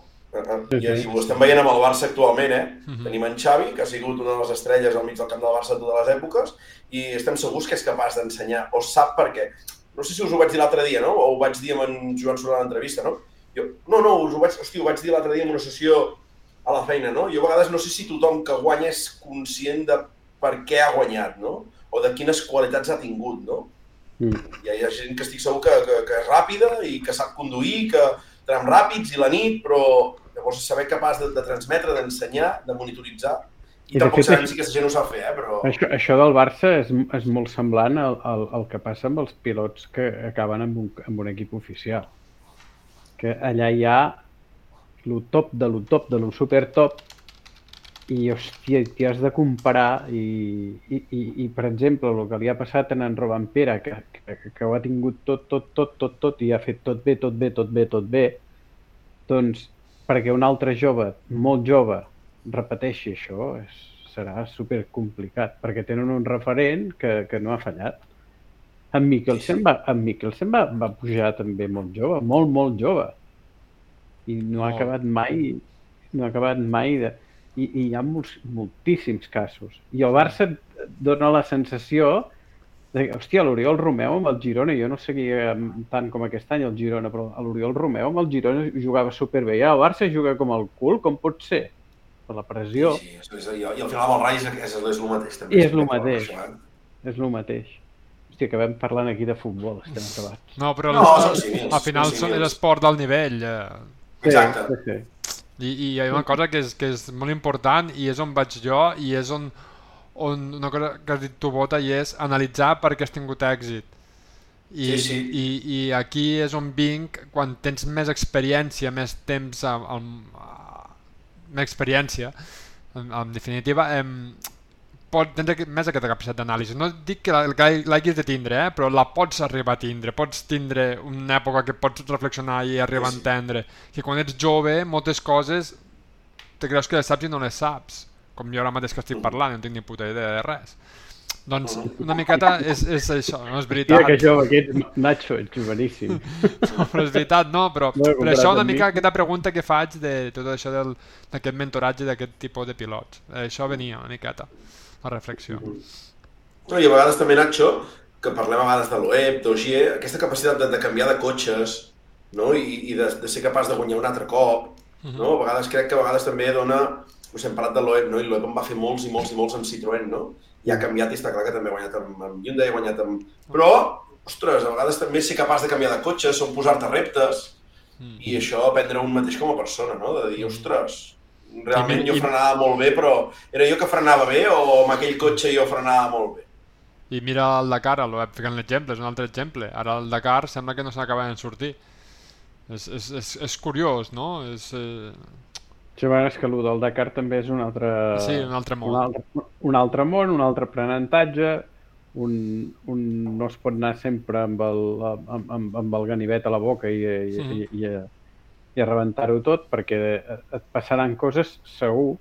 Speaker 1: I, i ho estem veient amb el Barça actualment, eh? Uh -huh. Tenim en Xavi, que ha sigut una de les estrelles al mig del camp del Barça de totes les èpoques, i estem segurs que és capaç d'ensenyar, o sap per què no sé si us ho vaig dir l'altre dia, no? O ho vaig dir amb en Joan Solà a l'entrevista, no? Jo, no, no, us ho vaig, hosti, ho vaig dir l'altre dia en una sessió a la feina, no? Jo a vegades no sé si tothom que guanya és conscient de per què ha guanyat, no? O de quines qualitats ha tingut, no? Mm. Hi, ha, hi ha gent que estic segur que, que, que és ràpida i que sap conduir, que trams ràpids i la nit, però llavors saber capaç de, de transmetre, d'ensenyar, de monitoritzar, i, I tampoc sabem si aquesta gent ho sap fer, eh? però...
Speaker 3: Això, això del Barça és, és molt semblant al, al, al que passa amb els pilots que acaben amb un, amb un equip oficial. Que allà hi ha lo top de lo top de lo super top i, hòstia, t'hi has de comparar i, i, i, i, per exemple, el que li ha passat a en Robampera, que, que, que ho ha tingut tot, tot, tot, tot, tot i ha fet tot bé, tot bé, tot bé, tot bé, doncs perquè un altre jove, molt jove, repeteixi això és, serà super complicat, perquè tenen un referent que, que no ha fallat. En Mikkelsen, va, en Mikkelsen va, va pujar també molt jove, molt, molt jove. I no ha acabat mai, no ha acabat mai de... I, i hi ha molts, moltíssims casos. I el Barça dona la sensació de, hòstia, l'Oriol Romeu amb el Girona, jo no seguia tant com aquest any el Girona, però l'Oriol Romeu amb el Girona jugava superbé. I el Barça juga com el cul, com pot ser? per la pressió.
Speaker 1: Sí, sí, és, i, i al final el Rai és, és, és el mateix. També,
Speaker 3: I és el mateix. És el mateix. Hòstia, acabem parlant aquí de futbol, estem acabats.
Speaker 2: No, però no, al final és l'esport del nivell. Eh.
Speaker 1: Exacte. Sí, sí.
Speaker 2: I, I hi ha una cosa que és, que és molt important i és on vaig jo i és on, on una cosa que has dit tu, Bota, i és analitzar per què has tingut èxit. I,
Speaker 1: sí, sí.
Speaker 2: i, i aquí és on vinc quan tens més experiència, més temps al, meva experiència, en, en definitiva, em, pot tindre més aquesta capacitat d'anàlisi. No dic que l'hagis de tindre, eh? però la pots arribar a tindre. Pots tindre una època que pots reflexionar i arribar sí, sí. a entendre. Que quan ets jove, moltes coses te creus que les saps i no les saps. Com jo ara mateix que estic parlant, no tinc ni puta idea de res. Doncs una miqueta és, és això, no és veritat.
Speaker 3: Mira que jove, aquest Nacho, ets joveníssim.
Speaker 2: No, però és veritat, no, però, no però això una mica aquesta pregunta que faig de tot això d'aquest mentoratge d'aquest tipus de pilots. Això venia una miqueta, la reflexió.
Speaker 1: No, I a vegades també, Nacho, que parlem a vegades de l'OEP, d'Ogier, aquesta capacitat de, de canviar de cotxes no? I, i de, de ser capaç de guanyar un altre cop, uh -huh. no? a vegades crec que a vegades també dona... Us hem parlat de l'OEP, no? i l'OEP en va fer molts i molts i molts amb Citroën, no? i ha canviat i està clar que també ha guanyat amb, amb Hyundai, ha guanyat amb... Però, ostres, a vegades també ser capaç de canviar de cotxe, són posar-te reptes, mm. i això aprendre un mateix com a persona, no? De dir, ostres, realment jo frenava molt bé, però era jo que frenava bé o amb aquell cotxe jo frenava molt bé?
Speaker 2: I mira el Dakar, el web ficant l'exemple, és un altre exemple. Ara el Dakar sembla que no s'acaba de sortir. És, és, és, és curiós, no? És, eh,
Speaker 3: Sí, bueno, és que el del Dakar també és un altre...
Speaker 2: Sí, un altre món.
Speaker 3: Un altre, un altre món, un altre aprenentatge, un, un no es pot anar sempre amb el, amb, amb, amb el ganivet a la boca i, i, sí. i, i, i a rebentar-ho tot perquè et passaran coses segur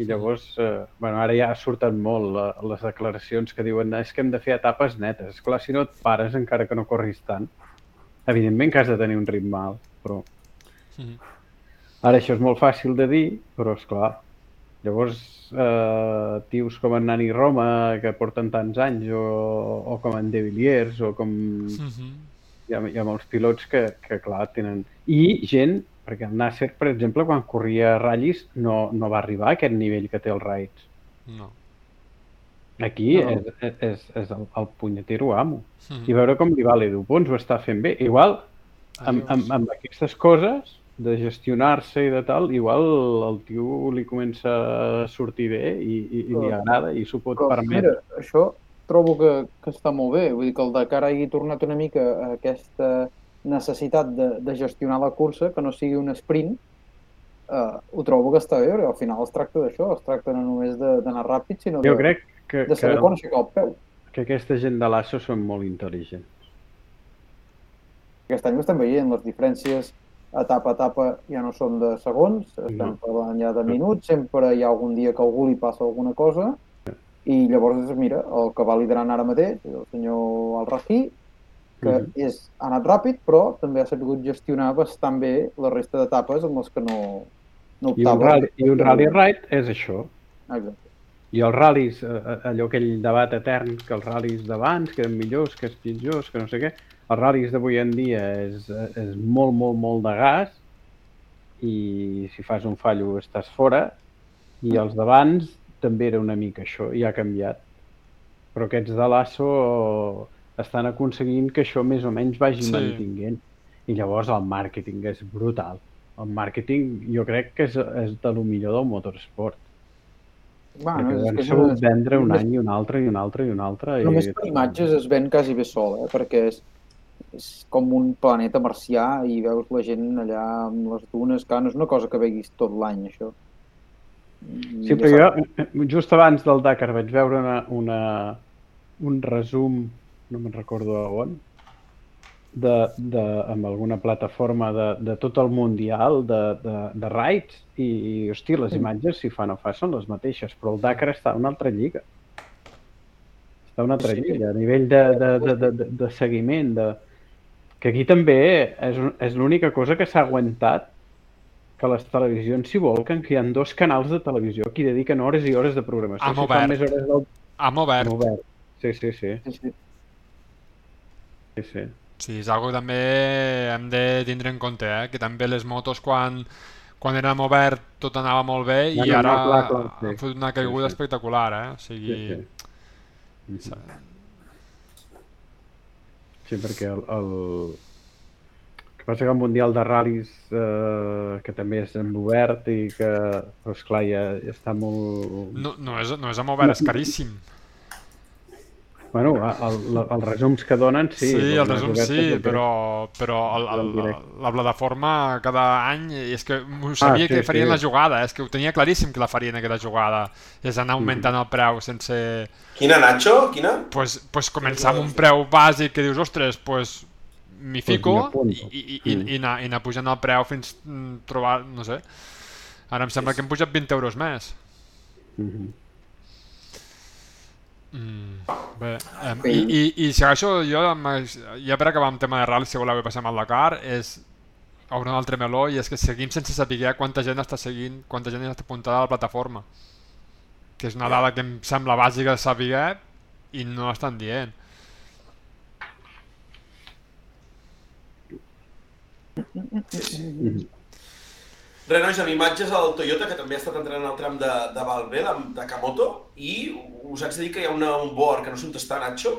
Speaker 3: i llavors, eh, bueno, ara ja surten molt la, les declaracions que diuen és que hem de fer etapes netes. Clar, si no et pares encara que no corris tant, Evidentment que has de tenir un ritme alt, però...
Speaker 2: Mhm.
Speaker 3: Ara això és molt fàcil de dir, però és clar. Llavors, eh, tios com en Nani Roma, que porten tants anys, o, o com en De Villiers, o com...
Speaker 2: Mhm.
Speaker 3: Hi ha, hi ha molts pilots que, que, clar, tenen... I gent, perquè el Nasser, per exemple, quan corria ratllis, no, no va arribar a aquest nivell que té el Raids.
Speaker 2: No.
Speaker 3: Aquí
Speaker 4: No.
Speaker 3: és, és, és, és el, el punyetero amo.
Speaker 2: Mhm.
Speaker 3: I veure com li va l'Edu Pons, ho està fent bé. Igual, amb, amb, amb aquestes coses, de gestionar-se i de tal, igual el tio li comença a sortir bé i, i, i li agrada i s'ho pot
Speaker 4: Però,
Speaker 3: permetre.
Speaker 4: mira, això trobo que, que està molt bé. Vull dir que el Dakar hagi tornat una mica a aquesta necessitat de, de gestionar la cursa, que no sigui un sprint, eh, ho trobo que està bé, perquè al final es tracta d'això, es tracta no només de- d'anar ràpid, sinó de,
Speaker 3: Jo crec que,
Speaker 4: de saber
Speaker 3: que,
Speaker 4: quan aixecar el peu.
Speaker 3: que aquesta gent de l'ASO són molt intel·ligents.
Speaker 4: Aquest any ho estem veient, les diferències etapa a etapa ja no són de segons, estem
Speaker 3: No.
Speaker 4: parlant ja de minuts, sempre hi ha algun dia que algú li passa alguna cosa, i llavors, mira, el que va liderant ara mateix, el senyor Al-Rahi, que
Speaker 3: Mhm.
Speaker 4: és, ha anat ràpid, però també ha sabut gestionar bastant bé la resta d'etapes amb les que no, no
Speaker 3: I un,
Speaker 4: optava.
Speaker 3: rally, I un rally ride és això.
Speaker 4: Exacte.
Speaker 3: I els ral·lis, eh, allò aquell debat etern, que els ral·lis d'abans, que eren millors, que els pitjors, que no sé què, els ral·lis d'avui en dia és, és molt, molt, molt de gas i si fas un fallo estàs fora i els d'abans també era una mica això i ha canviat. Però aquests de l'ASO estan aconseguint que això més o menys vagi
Speaker 2: Sí.
Speaker 3: mantinguent. I llavors el màrqueting és brutal. El màrqueting jo crec que és, és de lo millor del motorsport.
Speaker 4: Bueno,
Speaker 3: Perquè
Speaker 4: és que és una-
Speaker 3: vendre un any i un altre i un altre i un altre. i-
Speaker 4: Només per imatges es ven quasi bé sol, eh? perquè és, és com un planeta marcià i veus la gent allà amb les dunes, que no és una cosa que veguis tot l'any, això. I
Speaker 3: Sí, però jo, just abans del Dakar vaig veure una, una, un resum, no me'n recordo on, de, de, amb alguna plataforma de, de tot el Mundial de, de, de raids i, i, hosti, les imatges, si fa no fa, són les mateixes, però el Dakar està a una altra lliga. Està a una altra
Speaker 4: Sí.
Speaker 3: lliga, a nivell de, de, de, de, de, de seguiment, de, que aquí també és, és l'única cosa que s'ha aguantat que les televisions s'hi volquen, que hi ha dos canals de televisió que hi dediquen hores i hores de programació.
Speaker 2: Amb
Speaker 3: Si fan
Speaker 2: obert.
Speaker 3: més hores del...
Speaker 2: Amb obert.
Speaker 3: Amb obert. Sí, sí, sí.
Speaker 4: Sí, sí.
Speaker 3: sí, sí.
Speaker 2: Sí, és algo que també hem de tindre en compte, eh? que també les motos quan, quan érem obert tot anava molt bé
Speaker 3: No,
Speaker 2: i
Speaker 3: no,
Speaker 2: ara
Speaker 3: no, clar, clar, sí.
Speaker 2: han fotut una caiguda
Speaker 3: Sí, sí.
Speaker 2: espectacular, eh? O
Speaker 3: Sí,
Speaker 2: sigui...
Speaker 3: sí. Mhm. Sí, perquè el, el... que passa que el Mundial de Ral·lis, eh, que també és en obert i que, però esclar, ja, ja està molt...
Speaker 2: No, no, és, no és amb obert, és caríssim.
Speaker 3: Bueno, el, el, els resums que donen, sí.
Speaker 2: Sí,
Speaker 3: però
Speaker 2: el
Speaker 3: no és
Speaker 2: resum
Speaker 3: obert
Speaker 2: sí, però, però el, el,
Speaker 3: En directe.
Speaker 2: la plataforma cada any, és que ho sabia
Speaker 3: Ah, sí,
Speaker 2: que farien
Speaker 3: sí.
Speaker 2: la jugada, és que ho tenia claríssim que la farien aquesta jugada, és anar augmentant el preu sense...
Speaker 1: Quina, Nacho? Quina?
Speaker 2: Pues, pues començar amb un preu bàsic que dius, ostres, pues m'hi
Speaker 3: Pues
Speaker 2: fico
Speaker 3: apunto.
Speaker 2: i, i, i,
Speaker 3: Mm.
Speaker 2: i, anar, i anar pujant el preu fins mm, trobar, no sé, ara em sembla que hem pujat 20 euros més.
Speaker 3: Mhm.
Speaker 2: Mm, bé, em,
Speaker 4: Sí.
Speaker 2: i, i, i segueixo jo, ja per acabar amb tema de rally, si voleu passar al Dakar, és obre un altre meló i és que seguim sense saber quanta gent està seguint, quanta gent està apuntada a la plataforma. Que és una dada que em sembla bàsica de saber i no l'estan dient.
Speaker 1: Res, nois, amb imatges al Toyota, que també ha estat entrenant el tram de, de Valvel, amb Takamoto, i us haig de dir que hi ha una, un board que no sé on està, Nacho,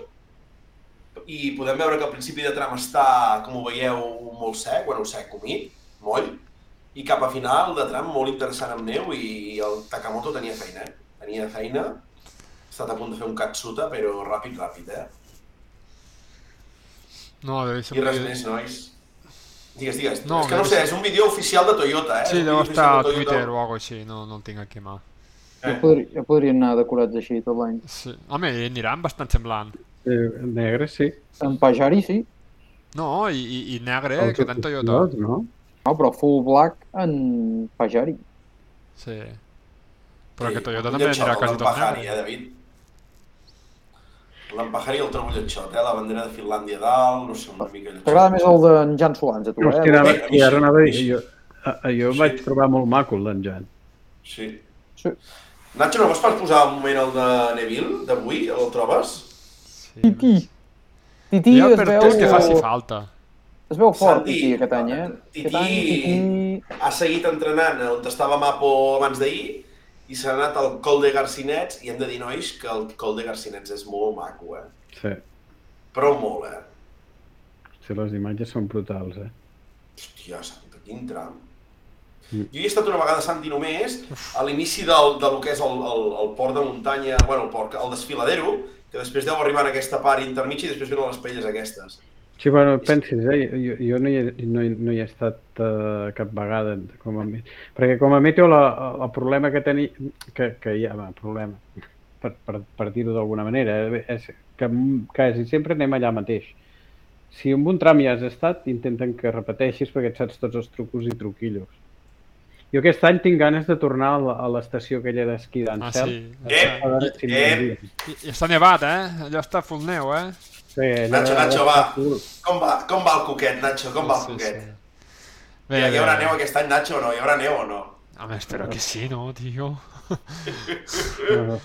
Speaker 1: i podem veure que al principi de tram està, com ho veieu, molt sec, bueno, sec, humit, moll, i cap a final de tram molt interessant amb neu, i el Takamoto tenia feina, eh? Tenia feina, ha estat a punt de fer un Katsuta, però ràpid, ràpid, eh?
Speaker 2: No, deu ser
Speaker 1: I res més, nois. Digues, digues.
Speaker 2: No,
Speaker 1: és que no sé, és un vídeo oficial de Toyota, eh?
Speaker 2: Sí, deu estar a
Speaker 1: oficial de Toyota.
Speaker 2: Twitter o alguna així, no, no el tinc aquí a mà.
Speaker 4: Ja, podri, ja podrien anar decorats així tot l'any.
Speaker 2: Sí. Home, i aniran bastant semblant.
Speaker 3: Eh, negre, sí.
Speaker 4: En Pajari sí,
Speaker 2: No, i, i, i negre,
Speaker 3: Els
Speaker 2: que tant Toyota.
Speaker 3: no?
Speaker 4: no, però full black en Pajari.
Speaker 2: Sí. Però que Toyota també anirà quasi tot negre.
Speaker 1: eh, David? L'empajaria el trobo lletxot, eh? La bandera de Finlàndia dalt, no sé, una mica lletxot.
Speaker 4: T'agrada més el d'en Jan Solans, a tu,
Speaker 3: Hòstia,
Speaker 4: eh?
Speaker 3: anava,
Speaker 1: a mi
Speaker 3: i ara
Speaker 1: sí,
Speaker 3: anava,
Speaker 1: a mi
Speaker 3: a
Speaker 1: sí.
Speaker 3: jo, jo
Speaker 1: Sí.
Speaker 3: vaig trobar molt maco el d'en Jan.
Speaker 1: Sí.
Speaker 4: Sí.
Speaker 1: Nacho, no vols pas posar un moment el de Neville, d'avui? El trobes?
Speaker 2: Sí.
Speaker 4: Titi. Titi
Speaker 2: Jo
Speaker 4: es
Speaker 2: per
Speaker 4: veu...
Speaker 2: temps que faci falta.
Speaker 4: Es veu fort,
Speaker 1: Santi,
Speaker 4: Titi, aquest any, eh?
Speaker 1: Titi-
Speaker 4: any, Titi...
Speaker 1: Ha seguit entrenant on estava Mapo abans d'ahir i s'ha anat al Col de Garcinets i hem de dir, nois, que el Col de Garcinets és molt maco, eh?
Speaker 3: Sí,
Speaker 1: Però molt, eh?
Speaker 3: sí, les imatges són brutals, eh?
Speaker 1: Hòstia, santa, quin tram.
Speaker 3: Mm.
Speaker 1: Jo hi he estat una vegada a Santi només, a l'inici del, del que és el, el, el port de muntanya, bueno, el, port, el desfiladero, que després deu arribar en aquesta part intermitja i després venen les paelles aquestes.
Speaker 3: Sí, bueno, pensis, eh? Jo, jo no, hi he, no, hi, no hi he estat uh, cap vegada com a. Perquè com a meteo la, el problema que tenia, que, que hi ha, va, problema, per, per, per dir-ho d'alguna manera, eh, és que quasi sempre anem allà mateix. Si en un tram hi has estat, intenten que repeteixis perquè et saps tots els trucos i truquillos. Jo aquest any tinc ganes de tornar a l'estació aquella d'esquí
Speaker 2: Ah,
Speaker 3: d'Ancel.
Speaker 2: sí.
Speaker 1: Ep,
Speaker 3: A veure si m'hi
Speaker 2: I, I està nevat, eh? Allò està full neu, eh?
Speaker 3: Sí, allà-
Speaker 1: Nacho, Nacho, va. Com va, com va el coquet, Nacho? Com va el coquet?
Speaker 2: Bé,
Speaker 1: Hi, hi haurà neu aquest any, Nacho, o no? Hi haurà neu o no?
Speaker 2: Home, espero que sí, no, tio?
Speaker 3: No.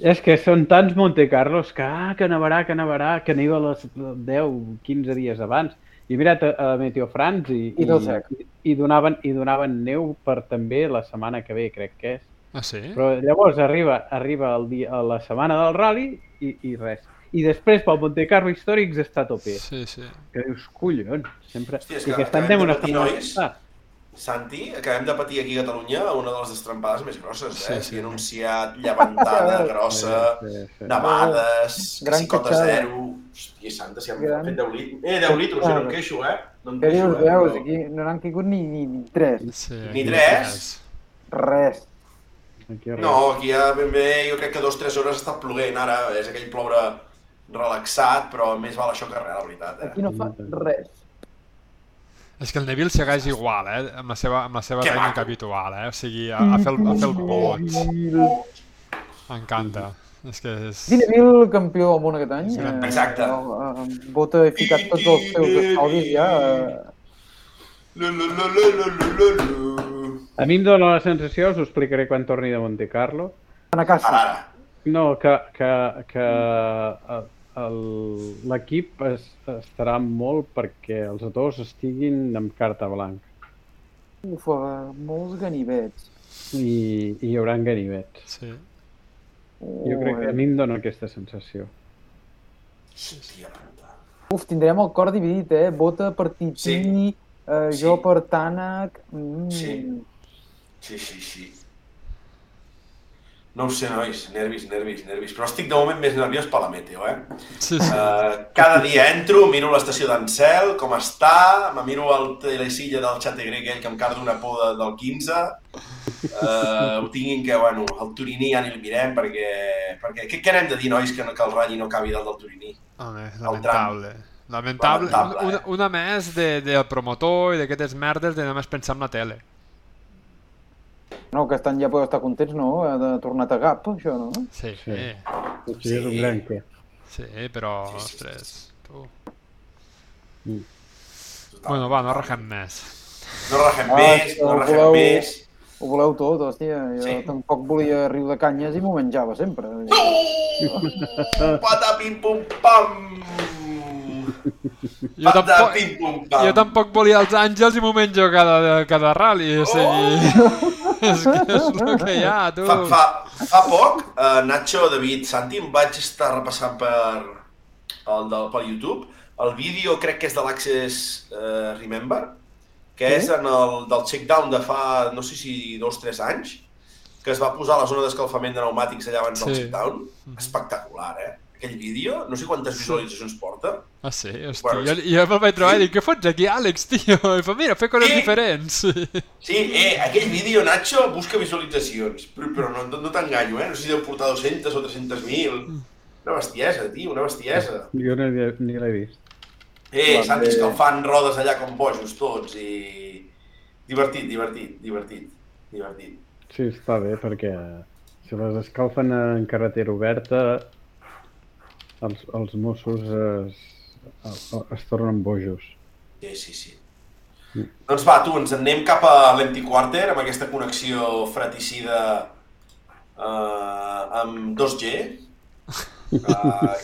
Speaker 3: És que són tants Monte Carlos que, ah, que nevarà, que nevarà, que neva les 10, 15 dies abans. I mira't a, a Meteo France i,
Speaker 4: I
Speaker 3: i, i, donaven, i donaven neu per també la setmana que ve, crec que és.
Speaker 2: Ah, sí?
Speaker 3: Però llavors arriba arriba el dia, a la setmana del rally i, i res. I després pel Monte Carlo Històrics està a tope.
Speaker 2: Sí, sí.
Speaker 3: Que dius, collons, sempre...
Speaker 1: Hòstia, és
Speaker 3: I
Speaker 1: que
Speaker 3: aquest any
Speaker 1: acabem
Speaker 3: anem una
Speaker 1: de patir, nois. Santi, acabem de patir aquí a Catalunya una de les destrempades més grosses,
Speaker 2: Sí,
Speaker 1: eh?
Speaker 2: sí.
Speaker 1: S'hi ha anunciat llevantada grossa,
Speaker 3: Sí, sí.
Speaker 1: nevades,
Speaker 4: Gran
Speaker 1: que
Speaker 4: catxada.
Speaker 1: zero... Hòstia, santa, si han
Speaker 4: Gran-
Speaker 1: fet 10 litres... Eh, 10 litres, jo no em queixo, eh? No em
Speaker 4: Què
Speaker 1: queixo,
Speaker 4: dius,
Speaker 1: eh?
Speaker 4: veus? Aquí no n'han caigut ni, ni, ni tres.
Speaker 2: sí
Speaker 1: Ni tres?
Speaker 4: Res.
Speaker 3: Aquí
Speaker 1: No, aquí ja ben bé, jo crec que dos o tres hores ha estat ploguent ara, és aquell ploure relaxat, però més val això que res, la veritat, eh?
Speaker 4: Aquí no fa res.
Speaker 2: És que el Neville segueix igual, eh? Amb la seva, amb la seva
Speaker 1: Que
Speaker 2: tècnica
Speaker 1: maco.
Speaker 2: habitual, eh? O sigui, a, a fer el, a fer el pot. M'encanta. És que és...
Speaker 4: Dineville, campió del món aquest any.
Speaker 2: Sí,
Speaker 4: eh,
Speaker 1: exacte.
Speaker 4: eh, Bota i ficat tots els seus estalvis ja. eh.
Speaker 3: A mi em dóna la sensació, us ho explicaré quan torni de Monte Carlo,
Speaker 4: Anar a casa.
Speaker 1: Ara,
Speaker 3: no, que, que, que eh, l'equip es, estarà molt perquè els dos estiguin amb carta blanca
Speaker 4: Ufa, molts ganivets.
Speaker 3: i, i hi haurà ganivets.
Speaker 2: Sí.
Speaker 3: Jo crec que a mi em dóna aquesta sensació.
Speaker 4: Uf, tindrem el cor dividit, eh? Bota per Tití,
Speaker 1: Sí.
Speaker 4: eh,
Speaker 1: Sí.
Speaker 4: jo per Tànec... Mm.
Speaker 1: Sí. Sí, sí, sí. No ho sé, nois, nervis, nervis, nervis. Però estic de moment més nerviós per la meteo, eh?
Speaker 2: Sí, sí.
Speaker 1: Uh, cada dia entro, miro l'estació d'Ancel, com està, me miro el telesilla del Xategre aquell que em carda una por de, del 15. Uh, ho tinguin que, bueno, el Turiní ja ni el mirem perquè... perquè què, què n'hem de dir, nois, que, no, que el Rally no acabi dalt del Turiní?
Speaker 2: Home, lamentable. Lamentable.
Speaker 1: Lamentable,
Speaker 2: Una,
Speaker 1: eh?
Speaker 2: una més de, del promotor i d'aquestes merdes de només pensar en la tele.
Speaker 4: No, aquest any ja podeu estar contents, no? Ha de tornar a gap, això, no?
Speaker 2: Sí,
Speaker 3: Sí.
Speaker 2: sí,
Speaker 3: Potser és un gran què.
Speaker 2: sí però,
Speaker 1: Sí, sí, sí,
Speaker 2: ostres, tu...
Speaker 3: Mm.
Speaker 2: Bueno, va, no regem més.
Speaker 1: No regem
Speaker 4: Ah,
Speaker 1: més,
Speaker 4: que
Speaker 1: no regem
Speaker 4: voleu-
Speaker 1: més.
Speaker 4: Ho voleu tot, hòstia. Jo
Speaker 1: Sí.
Speaker 4: tampoc volia riu de canyes i m'ho menjava sempre.
Speaker 1: Uh, patapim pum pam!
Speaker 2: Jo tampoc,
Speaker 1: Patapim pum pam!
Speaker 2: jo tampoc volia els àngels i m'ho menjo cada, cada rally, o sigui... és que és el que hi ha, tu.
Speaker 1: Fa, fa, fa poc, uh, Nacho, David, Santi, em vaig estar repassant per, el del, per YouTube el vídeo, crec que és de l'Access uh, Remember, que
Speaker 4: Sí?
Speaker 1: és en el, del checkdown de fa, no sé si dos o tres anys, que es va posar a la zona d'escalfament de pneumàtics allà abans del
Speaker 2: Sí.
Speaker 1: checkdown. Espectacular, eh? Aquell vídeo, no sé quantes visualitzacions porta.
Speaker 2: Ah, sí? Hosti,
Speaker 1: Bueno,
Speaker 2: jo, jo me'l vaig trobar i dic, què fots aquí, Àlex, tio? I fa, mira, fer coses
Speaker 1: Sí.
Speaker 2: diferents.
Speaker 1: Sí, eh, aquell vídeo, Nacho, busca visualitzacions, però, però no, no, no t'enganyo, eh? No sé si deu portar 200 o 300.000. Una bestiesa, tio, una bestiesa.
Speaker 3: Jo no, ni, ni l'he vist.
Speaker 1: Eh,
Speaker 4: Clar,
Speaker 1: Santi,
Speaker 4: bé.
Speaker 1: escalfant rodes allà com bojos tots i... Divertit, divertit, divertit, divertit.
Speaker 3: Sí, està bé, perquè si les escalfen en carretera oberta els, els Mossos es, es, es tornen bojos.
Speaker 1: Sí, sí, sí. Mm. Doncs va, tu, ens anem cap a l'Empty Quarter amb aquesta connexió fraticida uh, amb 2G. Uh,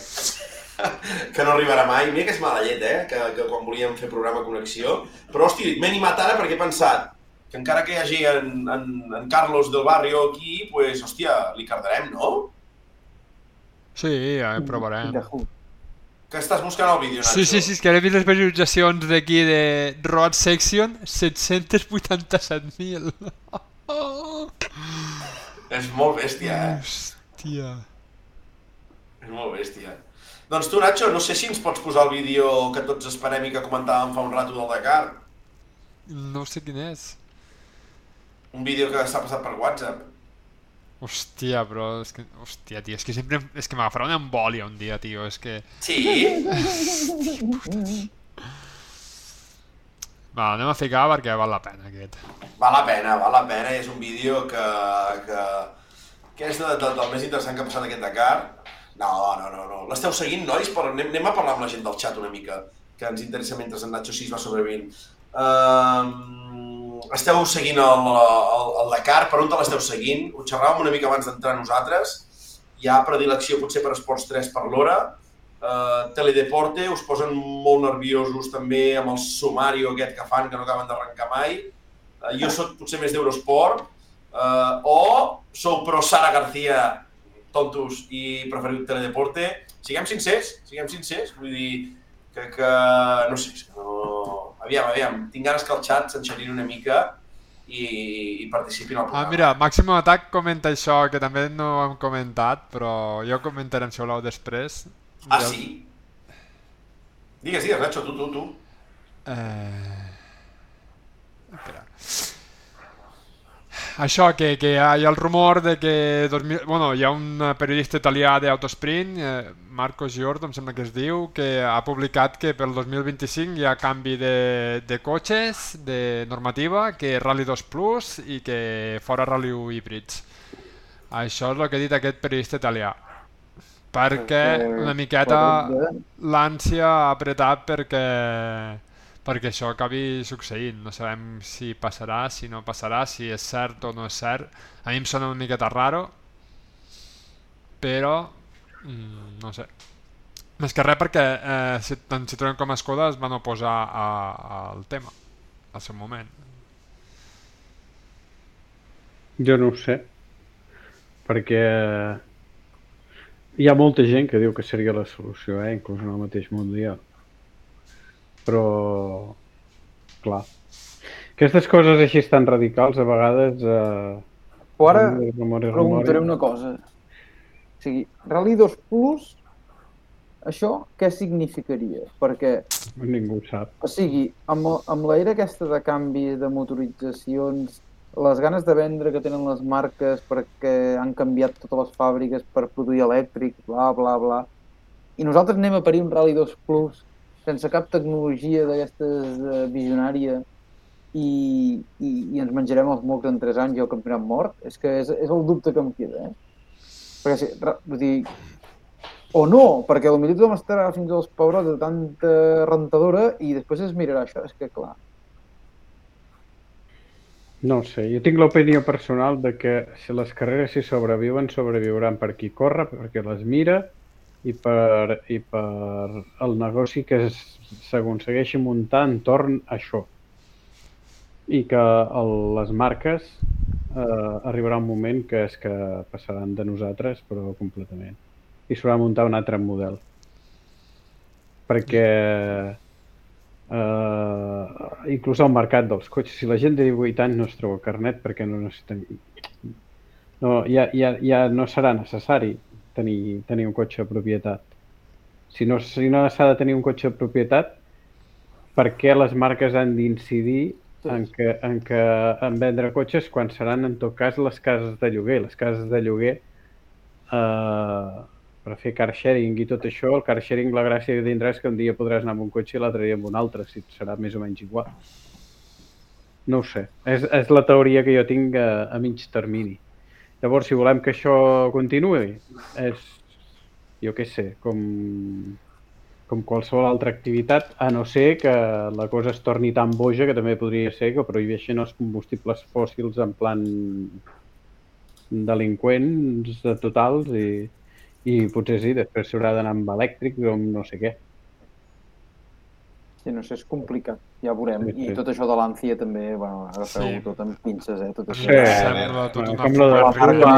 Speaker 1: que no arribarà mai. Mira que és mala llet, eh? Que, que quan volíem fer programa connexió. Però, hosti, m'he animat ara perquè he pensat que encara que hi hagi en, en, en Carlos del Barrio aquí, pues, hòstia, li cardarem, no?
Speaker 2: Sí, ja provarem.
Speaker 1: Que estàs buscant el vídeo, Nacho?
Speaker 2: Sí, sí, sí, és que ara he vist les visualitzacions d'aquí de Road Section, 787.000.
Speaker 1: Oh. És molt bèstia, eh?
Speaker 2: Hòstia.
Speaker 1: És molt bèstia. Doncs tu, Nacho, no sé si ens pots posar el vídeo que tots esperem i que comentàvem fa un rato del Dakar.
Speaker 2: No sé quin és.
Speaker 1: Un vídeo que s'ha passat per WhatsApp.
Speaker 2: Hòstia, però és que... Hòstia, tio, és que sempre... És que m'agafarà una embòlia un dia, tio, és que...
Speaker 1: Sí?
Speaker 2: Va, anem a ficar perquè val la pena, aquest.
Speaker 1: Val la pena, val la pena, és un vídeo que... que, que és de, de, del més interessant que ha passat aquest Dakar no, no, no, no. L'esteu seguint, nois? Però anem, anem a parlar amb la gent del chat una mica, que ens interessa mentre en Nacho 6 va sobrevivint. Uh, esteu seguint el, el, el Dakar, per on te l'esteu seguint? Ho xerràvem una mica abans d'entrar nosaltres. Hi ha predilecció potser per Esports 3 per l'hora. Uh, Teledeporte, us posen molt nerviosos també amb el sumario aquest que fan, que no acaben d'arrencar mai. Uh, jo sóc potser més d'Eurosport. Uh, o sou pro Sara García tontos i preferiu teledeporte. Siguem sincers, siguem sincers, vull dir que, que no sé, no... Aviam, aviam, tinc ganes que el xat s'enxerini una mica i, i participin al programa.
Speaker 2: Ah, mira, Màximo Atac comenta això, que també no ho hem comentat, però jo comentaré, si voleu, després.
Speaker 1: Ah, jo... sí? Digues, digues, Nacho, tu, tu, tu.
Speaker 2: Eh... Espera això, que, que hi ha, hi ha el rumor de que... 2000, bueno, hi ha un periodista italià d'Autosprint, eh, Marco Giordo, em sembla que es diu, que ha publicat que pel 2025 hi ha canvi de, de cotxes, de normativa, que Rally 2 Plus i que fora Rally 1 híbrids. Això és el que ha dit aquest periodista italià. Perquè una miqueta l'ànsia ha apretat perquè perquè això acabi succeint. No sabem si passarà, si no passarà, si és cert o no és cert. A mi em sona una miqueta raro, però mm, no sé. Més que res perquè eh, si, tant Citroën com Skoda es van oposar a, al tema al seu moment.
Speaker 3: Jo no ho sé, perquè hi ha molta gent que diu que seria la solució, eh? inclús en el mateix mundial però clar aquestes coses així tan radicals a vegades eh,
Speaker 4: però ara memòria, preguntaré una cosa o sigui, Rally 2 Plus això què significaria? Perquè...
Speaker 3: Ningú sap.
Speaker 4: O sigui, amb, amb l'era aquesta de canvi de motoritzacions, les ganes de vendre que tenen les marques perquè han canviat totes les fàbriques per produir elèctric, bla, bla, bla, i nosaltres anem a parir un Rally 2 Plus sense cap tecnologia d'aquestes uh, visionària i, i, i ens menjarem els mocs en 3 anys i el campionat mort, és que és, és el dubte que em queda, eh? Perquè, si, vull dir, o no, perquè potser tothom estarà fins als pebrots de tanta rentadora i després es mirarà això, és que clar.
Speaker 3: No sé, jo tinc l'opinió personal de que si les carreres si sobreviuen, sobreviuran per qui corre, perquè les mira, i per, i per el negoci que s'aconsegueixi muntar entorn a això. I que el, les marques eh, arribarà un moment que és que passaran de nosaltres, però completament. I s'haurà de muntar un altre model. Perquè eh, inclús el mercat dels cotxes, si la gent de 18 anys no es troba carnet perquè no necessiten... No, ja, ja, ja no serà necessari tenir, tenir un cotxe de propietat. Si no, si no s'ha de tenir un cotxe de propietat, per què les marques han d'incidir en, que, en, que, en vendre cotxes quan seran en tot cas les cases de lloguer. Les cases de lloguer eh, per fer car sharing i tot això, el car sharing la gràcia que tindrà és que un dia podràs anar amb un cotxe i l'altre dia amb un altre, si serà més o menys igual. No ho sé. És, és la teoria que jo tinc a, a mig termini. Llavors, si volem que això continuï, és... jo què sé, com, com qualsevol altra activitat, a no ser que la cosa es torni tan boja que també podria ser que prohibeixin els combustibles fòssils en plan delinqüents totals i, i potser sí, després s'haurà d'anar amb elèctrics o amb no sé què.
Speaker 4: Sí, no sé, és complicat. Ja veurem. Sí, sí. I tot això de l'ància també, bueno, agafeu sí. tot amb pinces, eh? Tot això.
Speaker 2: Sí, sembla tot una com la, marca,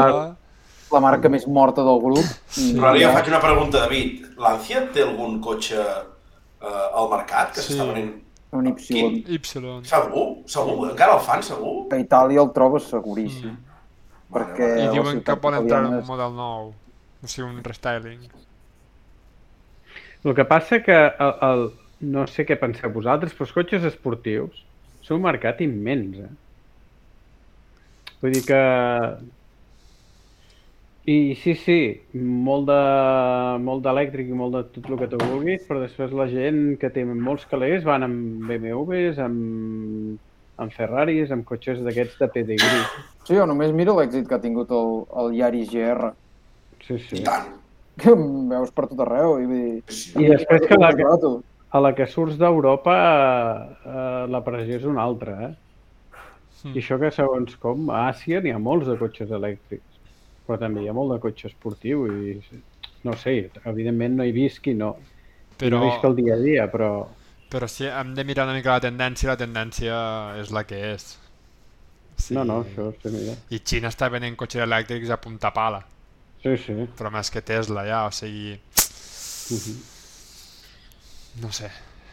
Speaker 4: la marca més morta del grup.
Speaker 1: Sí. Però ara jo faig una pregunta, David. L'ància té algun cotxe eh, al mercat que s'està sí. venent?
Speaker 4: Un Y.
Speaker 2: Y.
Speaker 1: Segur? Segur? Encara el fan, segur?
Speaker 4: A Itàlia el trobes seguríssim. Mm. Perquè
Speaker 2: I diuen que pot entrar un model nou. O sigui, un restyling.
Speaker 3: El que passa que el, el, no sé què penseu vosaltres, però els cotxes esportius són un mercat immens, eh? Vull dir que... I sí, sí, molt de molt d'elèctric i molt de tot el que tu vulguis, però després la gent que té molts calés van amb BMWs, amb, amb Ferraris, amb cotxes d'aquests de pedigrí.
Speaker 4: Sí, jo només miro l'èxit que ha tingut el, el Yaris GR.
Speaker 3: Sí, sí.
Speaker 1: I.
Speaker 4: Que em veus per tot arreu. I,
Speaker 3: I després que la, a la que surts d'Europa eh, la pressió és una altra, eh? Mm. I això que segons com, a Àsia n'hi ha molts de cotxes elèctrics, però també hi ha molt de cotxe esportiu i no sé, evidentment no hi visqui, no. Però... No visc el dia a dia, però...
Speaker 2: Però si hem de mirar una mica la tendència, la tendència és la que és.
Speaker 3: Sí. No, no, això sí, mira.
Speaker 2: I Xina està venent cotxes elèctrics a punta pala.
Speaker 3: Sí, sí.
Speaker 2: Però més que Tesla ja, o sigui... Uh mhm. -huh. No sé.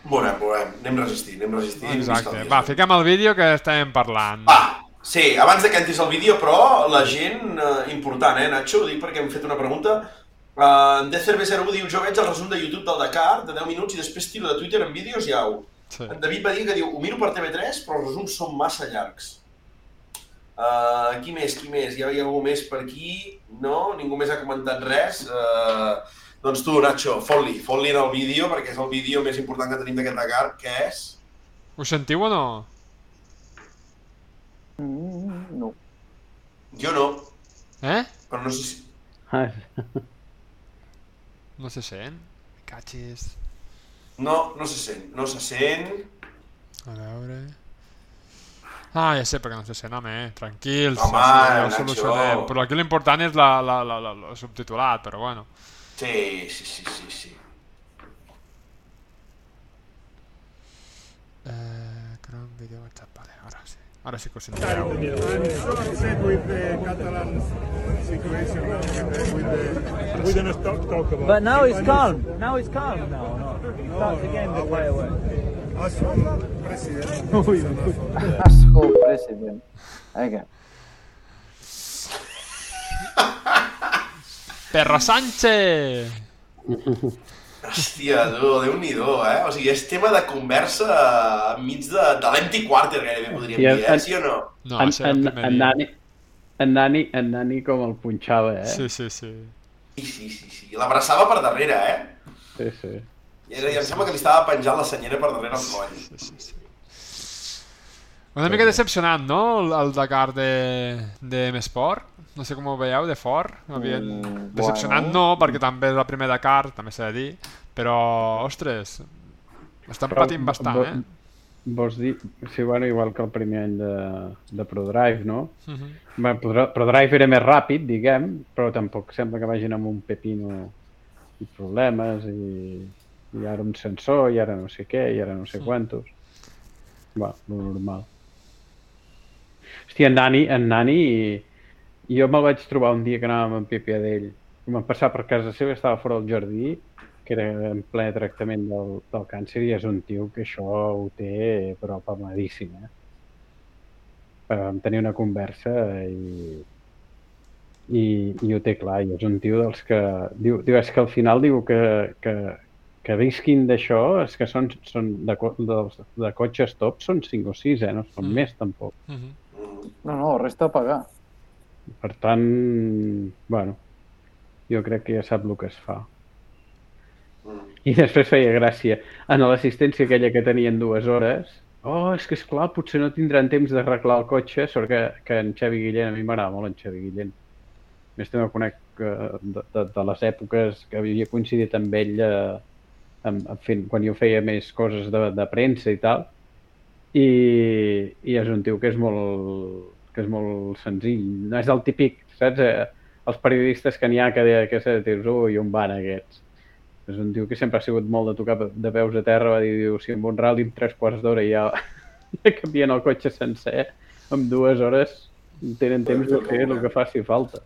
Speaker 1: Veurem, veurem. Anem resistint, anem resistint.
Speaker 2: Exacte. Va, fiquem el vídeo que estàvem parlant.
Speaker 1: Va, sí, abans de que entris el vídeo, però la gent, eh, important, eh, Nacho, ho dic perquè hem fet una pregunta. Uh, en Decerve01 diu, jo veig el resum de YouTube del Dakar de 10 minuts i després tiro de Twitter en vídeos i au. Sí. En David va dir que diu, ho miro per TV3, però els resums són massa llargs. Uh, qui més, qui més? Hi ha, hi ha algú més per aquí? No? Ningú més ha comentat res? Uh, doncs tu, Nacho, fot-li, fot-li en el vídeo, perquè és el vídeo més important que tenim d'aquest Dakar, que és...
Speaker 2: Ho sentiu o no?
Speaker 4: Mm, no.
Speaker 1: Jo no.
Speaker 2: Eh?
Speaker 1: Però no sé si...
Speaker 2: No se sent? Catxis.
Speaker 1: No, no se sent. No se sent.
Speaker 2: A veure... Ah, ja sé perquè no se sent, home, eh? tranquils,
Speaker 1: home,
Speaker 2: ho solucionem. Però aquí l'important és la, la, la, la, la subtitulat, però bueno.
Speaker 1: Sí, sí, sí, sí, sí.
Speaker 2: Eh, Chrome Video WhatsApp, vale, ahora sí. Ahora sí que os
Speaker 5: entiendo. I'm so upset with the Catalan situation with the, we don't talk, talk about
Speaker 6: But now it's calm. Now it's calm now. No. It starts again the fireworks.
Speaker 5: Asshole president.
Speaker 4: Asshole president. Okay.
Speaker 2: Perra Sánchez!
Speaker 1: Hòstia, tu, Déu-n'hi-do, eh? O sigui, és tema de conversa enmig de, de l'empty quarter, gairebé podríem dir, eh? Sí o no?
Speaker 2: No, en,
Speaker 3: en, en, Nani, en, Nani, en Nani com el punxava, eh?
Speaker 2: Sí, sí, sí.
Speaker 1: Sí, sí, sí, sí. L'abraçava per darrere, eh?
Speaker 3: Sí, sí.
Speaker 1: I, era, i em sembla que li estava penjant la senyera per darrere el coll. Sí, sí, sí.
Speaker 2: Una mica decepcionant, no? El, el Dakar de, de Mesport no sé com ho veieu, de fort. Havien... Mm, Decepcionant bueno. no, perquè també és la primera Dakar, també s'ha de dir, però, ostres, estan però, patint bastant, eh?
Speaker 3: Vols dir, sí, bueno, igual que el primer any de, de ProDrive, no? Uh. -huh. bueno, ProDrive era més ràpid, diguem, però tampoc sembla que vagin amb un pepino i problemes i, i ara un sensor i ara no sé què i ara no sé quantos. Va, lo normal. Hòstia, en Nani, en Nani jo me'l vaig trobar un dia que anàvem amb Pipi d'ell. Vam passar per casa seva, estava fora del jardí, que era en ple tractament del, del càncer, i és un tio que això ho té, però palmadíssim, eh? Vam tenir una conversa i, i, i ho té clar, i és un tio dels que... Diu, diu és que al final diu que, que, que visquin d'això, és que són, són de, de, de cotxes top són 5 o 6, eh? no són mm. més tampoc.
Speaker 2: Mm -hmm.
Speaker 4: No, no, resta a pagar.
Speaker 3: Per tant, bueno, jo crec que ja sap el que es fa. I després feia gràcia. En l'assistència aquella que tenien dues hores, oh, és que és clar, potser no tindran temps d'arreglar el cotxe, sort que, que en Xavi Guillén, a mi m'agrada molt en Xavi Guillén. més també conec eh, de, de, de les èpoques que havia coincidit amb ell eh, en, en fin, quan jo feia més coses de, de premsa i tal, i, i és un tio que és molt, que és molt senzill, no és el típic, saps? Eh, els periodistes que n'hi ha que, que se dius, ui, on van aquests? És un tio que sempre ha sigut molt de tocar de veus a terra, va dir, diu, si amb un rally en tres quarts d'hora ja, canvien el cotxe sencer, en dues hores tenen temps de fer el que faci falta.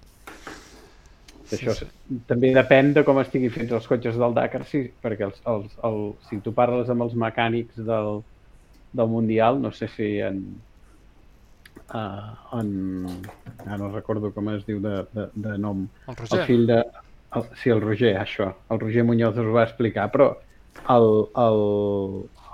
Speaker 3: Això sí. també depèn de com estigui fets els cotxes del Dakar, sí, perquè els, els, el, si tu parles amb els mecànics del, del Mundial, no sé si en, uh, en... Ah, no recordo com es diu de, de, de nom.
Speaker 2: El Roger.
Speaker 3: El fill de... El, sí, el Roger, això. El Roger Muñoz us ho va explicar, però el, el,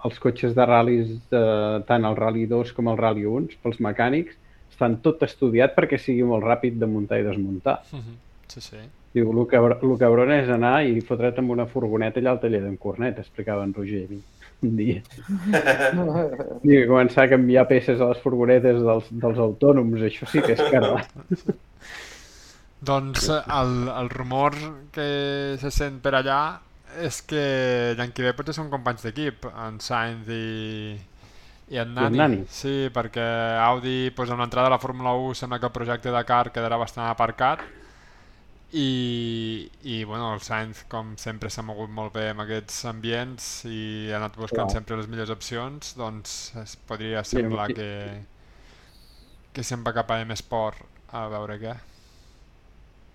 Speaker 3: els cotxes de ral·lis, de, tant el Rally 2 com el Rally 1, pels mecànics, estan tot estudiat perquè sigui molt ràpid de muntar i desmuntar.
Speaker 2: Uh -huh. Sí, sí.
Speaker 3: Diu, el que, el cabron és anar i fotre't amb una furgoneta allà al taller d'en Cornet, explicava en Roger a mi un dia. I començar a canviar peces a les furgonetes dels, dels autònoms, això sí que és carla.
Speaker 2: doncs el, el rumor que se sent per allà és que ve potser són companys d'equip, en Sainz i, i en Nani.
Speaker 3: I en Nani.
Speaker 2: Sí, perquè Audi, pues, amb l'entrada de la Fórmula 1, sembla que el projecte de car quedarà bastant aparcat i, i bueno, el Sainz com sempre s'ha mogut molt bé en aquests ambients i ha anat buscant
Speaker 3: Clar.
Speaker 2: sempre les millors opcions doncs es podria semblar
Speaker 3: Sí,
Speaker 2: que que se'n va cap a M-Sport a veure què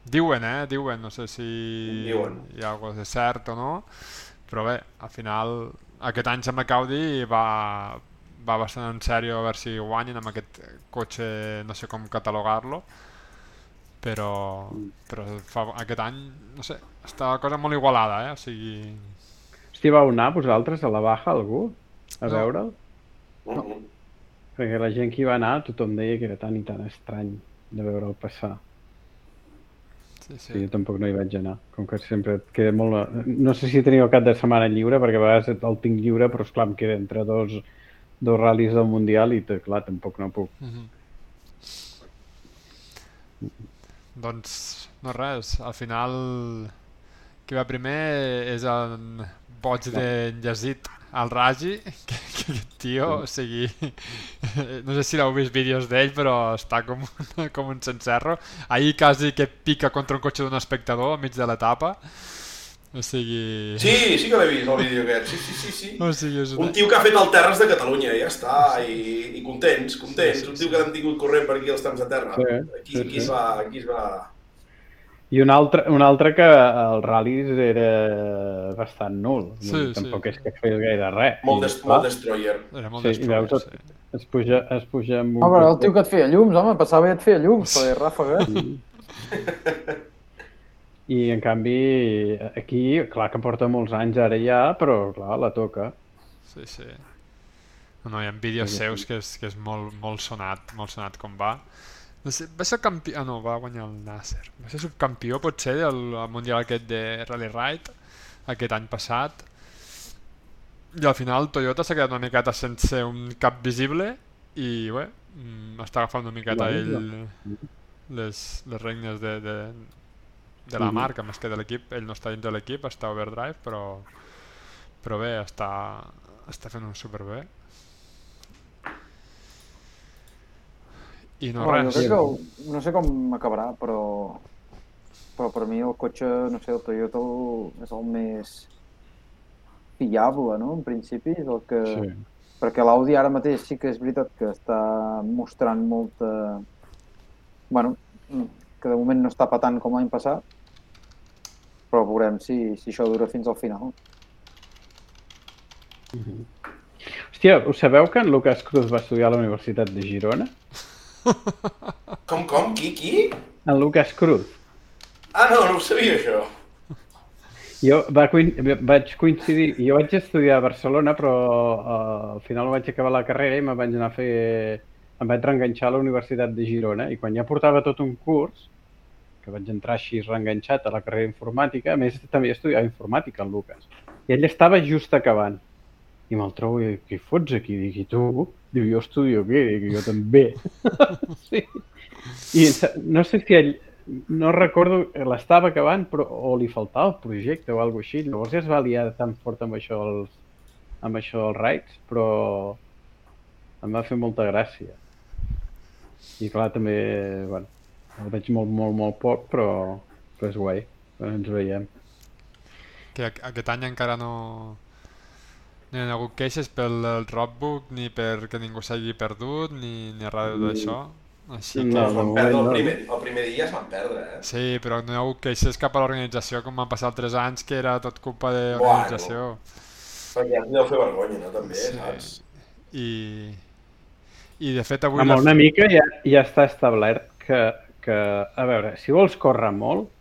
Speaker 2: diuen eh, diuen, no sé si
Speaker 1: Diuen.
Speaker 2: hi ha alguna de cert o no però bé, al final aquest any sembla que Audi va, va bastant en sèrio a veure si guanyen amb aquest cotxe, no sé com catalogar-lo però, però fa, aquest any, no sé, està la cosa molt igualada, eh? O sigui...
Speaker 3: Hosti, vau anar vosaltres a la Baja, algú? A
Speaker 2: No.
Speaker 3: veure'l?
Speaker 1: Mhm.
Speaker 3: Perquè la gent que hi va anar, tothom deia que era tan i tan estrany de veure'l passar.
Speaker 2: Sí, sí.
Speaker 3: Sí. Jo tampoc no hi vaig anar, com que sempre et queda molt... No sé si teniu el cap de setmana lliure, perquè a vegades el tinc lliure, però esclar, em queda entre dos, dos ral·lis del Mundial i, clar, tampoc no puc.
Speaker 2: Mhm. Doncs, no res, al final qui va primer és el boig de Yazid al Raji, que, que aquest tio, o sigui, no sé si l'heu vist vídeos d'ell, però està com, un- com un cencerro. Ahir quasi que pica contra un cotxe d'un espectador enmig de l'etapa. O sigui...
Speaker 1: Sí, sí que l'he vist, el vídeo aquest. Sí, sí, sí, sí.
Speaker 2: O sigui, és
Speaker 1: Un
Speaker 2: una...
Speaker 1: tio que ha fet el Terres de Catalunya, ja està, i, i contents, contents.
Speaker 2: Sí, sí,
Speaker 1: un tio
Speaker 2: sí.
Speaker 1: que l'han tingut corrent per aquí als camps de terra.
Speaker 3: Sí,
Speaker 1: Aquí,
Speaker 3: sí,
Speaker 1: aquí,
Speaker 3: sí.
Speaker 1: es va, aquí es va...
Speaker 3: I un altre, un altre que el ral·lis era bastant nul.
Speaker 2: Sí,
Speaker 3: Vull dir,
Speaker 2: sí.
Speaker 3: Tampoc és que fes gaire res.
Speaker 1: Molt, des, molt destroyer.
Speaker 2: Era molt
Speaker 3: Sí, i
Speaker 2: destroyer,
Speaker 3: veus,
Speaker 2: sí.
Speaker 3: es puja, es puja amb un...
Speaker 4: Home, el tio que et feia llums, home, passava i et feia llums, feia ràfegues.
Speaker 3: I en canvi, aquí, clar que porta molts anys ara ja, però clar, la toca.
Speaker 2: Sí, sí. No, hi ha vídeos
Speaker 3: Sí,
Speaker 2: seus que és, que és molt, molt sonat, molt sonat com va. No sé, va ser campió... Ah, no, va guanyar el Nasser. Va ser subcampió, potser, del Mundial aquest de Rally Ride, aquest any passat. I al final Toyota s'ha quedat una miqueta sense un cap visible i, bé, mm, està agafant una miqueta ell les, les regnes de, de, de la
Speaker 3: Mhm.
Speaker 2: marca, més que de l'equip. Ell no està dins de l'equip, està a Overdrive, però, però bé, està, està fent-ho superbé. I no,
Speaker 4: jo
Speaker 2: res.
Speaker 4: crec que, no sé com acabarà, però, però per mi el cotxe, no sé, el Toyota és el més fiable, no?, en principi, és el que...
Speaker 3: Sí.
Speaker 4: Perquè l'Audi ara mateix sí que és veritat que està mostrant molta... bueno, que de moment no està patant com l'any passat, però veurem si, si això dura fins al final.
Speaker 3: Hòstia, us sabeu que en Lucas Cruz va estudiar a la Universitat de Girona?
Speaker 1: Com, com? Qui, qui?
Speaker 3: En Lucas Cruz.
Speaker 1: Ah, no, no ho sabia, això.
Speaker 3: Jo va vaig coincidir, jo vaig estudiar a Barcelona, però uh, al final vaig acabar la carrera i me'n vaig anar a fer... em vaig reenganxar a la Universitat de Girona i quan ja portava tot un curs, que vaig entrar així reenganxat a la carrera d'informàtica, a més també estudiava informàtica, el Lucas. I ell estava just acabant. I me'l trobo i dic, què fots aquí? Dic, i tu? Diu, jo estudio què? Dic, jo també. sí. I no sé si ell, no recordo, l'estava acabant però, o li faltava el projecte o alguna així. Llavors ja es va liar tan fort amb això dels, amb això dels raids, però em va fer molta gràcia. I clar, també, bueno, el veig molt, molt, molt poc, però, però és guai, ens veiem.
Speaker 2: Que aquest any encara no, no hi ha hagut queixes pel rockbook, ni perquè ningú s'hagi perdut, ni, ni res mm. d'això.
Speaker 1: Així que... No, no, perdre el, primer, el primer dia es van perdre, eh?
Speaker 2: Sí, però no hi ha hagut queixes cap a l'organització com van passar tres anys, que era tot culpa de l'organització. Bueno,
Speaker 1: perquè ja deu fer vergonya, no? També, sí. saps?
Speaker 2: I, I de fet avui...
Speaker 3: Amb una mica ja, ja està establert que, que, a veure, si vols córrer molt,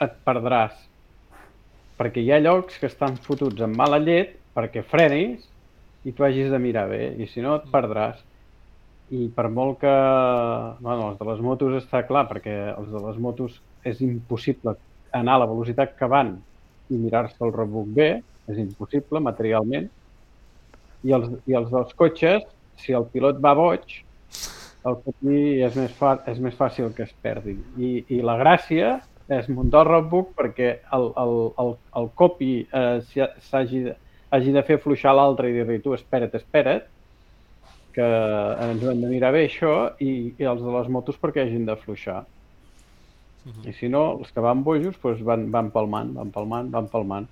Speaker 3: et perdràs. Perquè hi ha llocs que estan fotuts amb mala llet perquè frenis i tu hagis de mirar bé, i si no et perdràs. I per molt que... Bueno, els de les motos està clar, perquè els de les motos és impossible anar a la velocitat que van i mirar-se el rebook bé, és impossible materialment. I els, i els dels cotxes, si el pilot va boig, el cotí és més, fa, és més fàcil que es perdi. I, i la gràcia és muntar el roadbook perquè el, el, el, el copy eh, s'hagi hagi de fer fluixar l'altre i dir-li tu espera't, espera't, que ens hem de mirar bé això i, i els de les motos perquè hagin de fluixar. Uh mhm. -huh. I si no, els que van bojos doncs van, van palmant, van palmant, van palmant.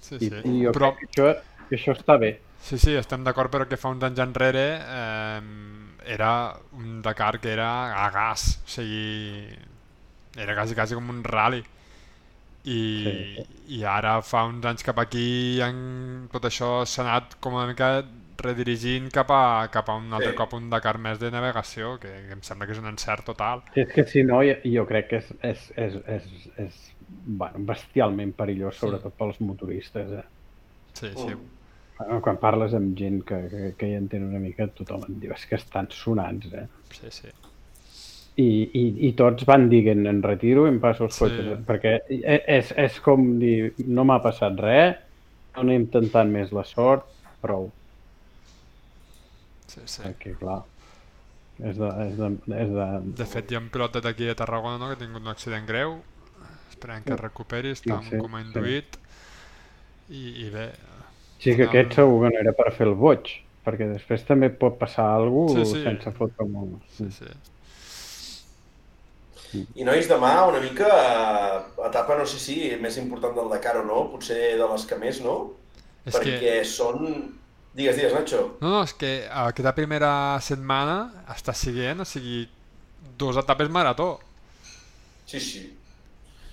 Speaker 2: Sí, sí.
Speaker 3: I, i jo Però... crec que això, que això està bé.
Speaker 2: Sí, sí, estem d'acord, però que fa uns anys enrere eh, era un Dakar que era a gas, o sigui, era quasi, quasi com un rally i, sí. i ara fa uns anys cap aquí en, tot això s'ha anat com una mica redirigint cap a, cap a un altre sí. cop un Dakar més de navegació, que, que em sembla que és un encert total.
Speaker 3: És que si no, jo, jo crec que és, és, és, és, és bueno, bestialment perillós, sobretot sí. pels motoristes. Eh?
Speaker 2: Sí, sí.
Speaker 3: Bueno, quan parles amb gent que, que, que hi entén una mica, tothom et diu, és que estan sonants, eh?
Speaker 2: Sí, sí
Speaker 3: i, i, i tots van dient en retiro i em passo els sí. cotxes perquè e, és, és com dir no m'ha passat res no anem intentant més la sort prou
Speaker 2: sí, sí.
Speaker 3: perquè clar és de, és de, és de...
Speaker 2: de fet hi ha un pilot d'aquí a Tarragona no, que ha tingut un accident greu esperem que es recuperi està sí, sí, com induït sí. i, i bé
Speaker 3: sí que aquest segur que no era per fer el boig perquè després també pot passar alguna cosa sí, sí. sense fotre molt.
Speaker 2: Sí, sí.
Speaker 1: I nois, demà una mica eh, etapa, no sé si més important del Dakar o no, potser de les que més, no? És Perquè que... són... Digues, digues, Nacho.
Speaker 2: No, no, és que aquesta primera setmana està siguent, o sigui, dos etapes marató.
Speaker 1: Sí, sí.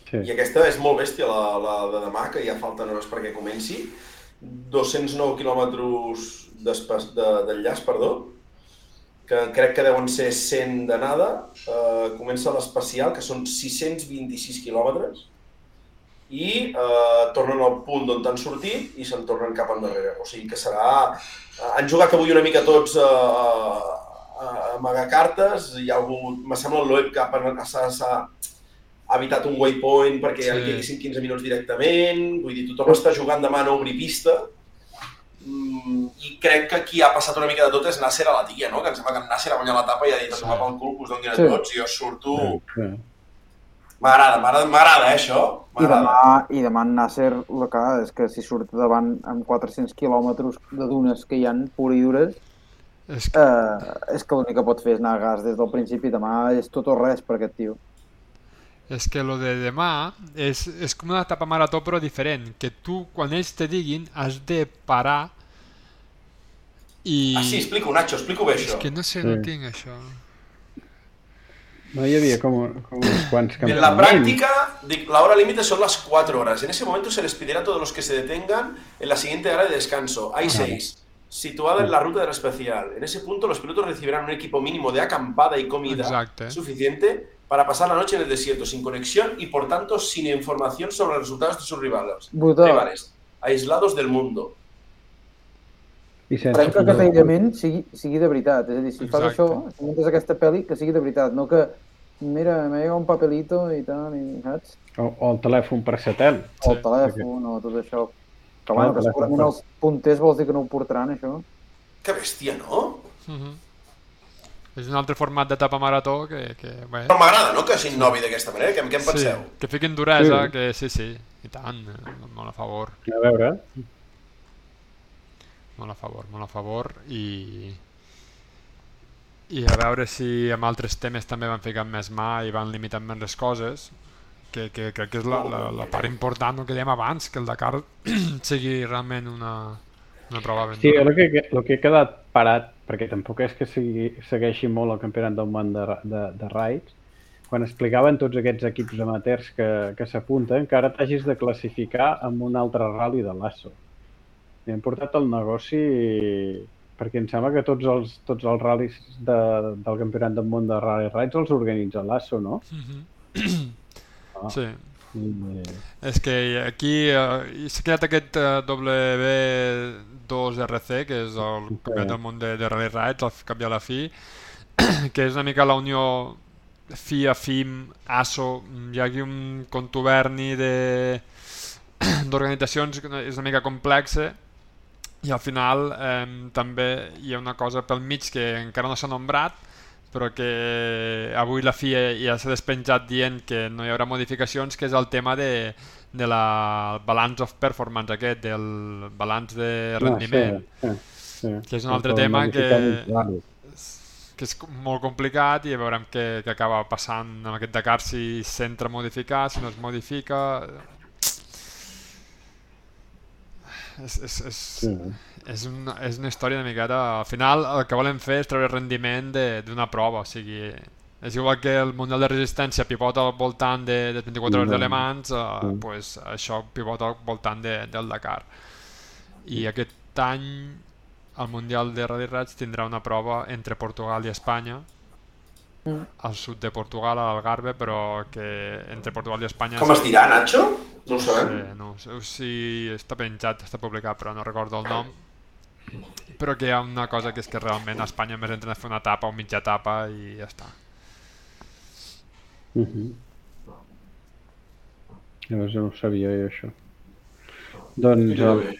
Speaker 1: sí. I aquesta és molt bèstia, la, la de demà, que ja falten hores perquè comenci. 209 quilòmetres d'enllaç, perdó, que crec que deuen ser 100 d'anada, eh, comença l'especial, que són 626 quilòmetres, i eh, tornen al punt d'on han sortit i se'n tornen cap endarrere. O sigui que serà... Eh, han jugat avui una mica tots a, a, a amagar cartes, hi ha hagut... Me sembla el Loeb que s'ha evitat un waypoint perquè sí. li quedessin 15 minuts directament, vull dir, tothom està jugant demà a no obrir pista, Mm, i crec que qui ha passat una mica de tot és Nasser a la tia, no? Que em sembla que Nasser ha guanyat l'etapa i ha dit, sí. pel cul, que us donin a sí. tots, i jo surto... Sí. M'agrada, m'agrada, eh, això.
Speaker 4: I demà, I demà en Nasser, el que és que si surt davant amb 400 quilòmetres de dunes que hi han pur i dures, és que, eh, és que l'únic que pot fer és anar a gas des del principi. Demà és tot o res per aquest tio.
Speaker 2: És que lo de demà és, és com una etapa marató però diferent, que tu quan ells te diguin has de parar i...
Speaker 1: Ah, sí, explico, Nacho, explico bé això.
Speaker 2: És que no sé, no tinc això.
Speaker 3: No hi havia com, com uns quants
Speaker 1: campaments. En la práctica, la hora límite son las 4 horas. En ese momento se les pedirá a todos los que se detengan en la siguiente área de descanso. Hay 6, situada en la ruta del especial. En ese punto los pilotos recibirán un equipo mínimo de acampada y comida
Speaker 2: Exacte.
Speaker 1: suficiente para pasar la noche en el desierto, sin conexión y por tanto sin información sobre los resultados de sus rivales, rivales aislados del mundo.
Speaker 4: I sense que aquest aïllament sigui, sigui de veritat. És a dir, si Exacte. fas això, si muntes aquesta pel·li, que sigui de veritat, no que mira, me llega un papelito i tal, i, saps?
Speaker 3: O, o el telèfon per satèl.
Speaker 4: O el telèfon, o tot això. Que, bueno, que segurament els punters vols dir que no ho portaran, això.
Speaker 1: Que bèstia, no?
Speaker 2: Uh -huh. és un altre format d'etapa marató que, que bé,
Speaker 1: Però m'agrada, no?, que s'innovi d'aquesta manera. Què, què en penseu?
Speaker 2: sí, que fiquin duresa,
Speaker 3: Sí.
Speaker 2: que sí, sí, i tant, molt a favor,
Speaker 3: A veure,
Speaker 2: molt a favor, molt a favor, i... I a veure si amb altres temes també van ficant més mà i van limitant més les coses, que, que crec que és la, la, la part important, que dèiem abans, que el Dakar sigui realment una, una prova ben
Speaker 3: sí, el que, el que he quedat parat, perquè tampoc és que sigui, segueixi molt el campionat del món de, de, de raids, quan explicaven tots aquests equips amateurs que, que s'apunten, que ara t'hagis de classificar amb un altre rally de l'ASSO. I hem portat el negoci perquè em sembla que tots els, tots els ral·lis de, del campionat del món de Rally Raids els organitza l'ASSO, no?
Speaker 2: Mhm.
Speaker 3: Ah.
Speaker 2: Sí, és que aquí eh, s'ha creat aquest eh, W2RC, que és el campionat del món de, de Rally Raids, al cap i a la fi, que és una mica la unió FIA, FIM, ASO, hi ha aquí un contuberni de d'organitzacions que és una mica complexa i al final eh, també hi ha una cosa pel mig que encara no s'ha nombrat però que avui la FIA ja s'ha despenjat dient que no hi haurà modificacions, que és el tema de, de la balance of performance aquest, del balanç de rendiment,
Speaker 3: No, sí, sí, sí.
Speaker 2: que és un altre
Speaker 3: Però
Speaker 2: tema que, que és molt complicat i veurem què, què acaba passant amb aquest Dakar, si s'entra a modificar, si no es modifica... És, és, és,
Speaker 3: Sí.
Speaker 2: És, una, és una història una miqueta... Al final el que volen fer és treure rendiment de- d'una prova, o sigui... És igual que el Mundial de Resistència pivota al voltant de, de 24 hores d'alemans, eh,
Speaker 3: Mm.
Speaker 2: pues, això pivota al voltant de, del Dakar. I aquest any el Mundial de Rally Raids tindrà una prova entre Portugal i Espanya,
Speaker 4: Mm.
Speaker 2: al sud de Portugal, a l'Algarve, però que entre Portugal i Espanya...
Speaker 1: Com es dirà, Nacho? No ho sabem.
Speaker 2: Sí, no, ho sé si està penjat, està publicat, però no recordo el nom. Però que hi ha una cosa que és que realment a Espanya més entren a fer una etapa o mitja etapa i ja està.
Speaker 3: Uh -huh. Llavors no ho sabia jo, això. Doncs, el,
Speaker 1: bé.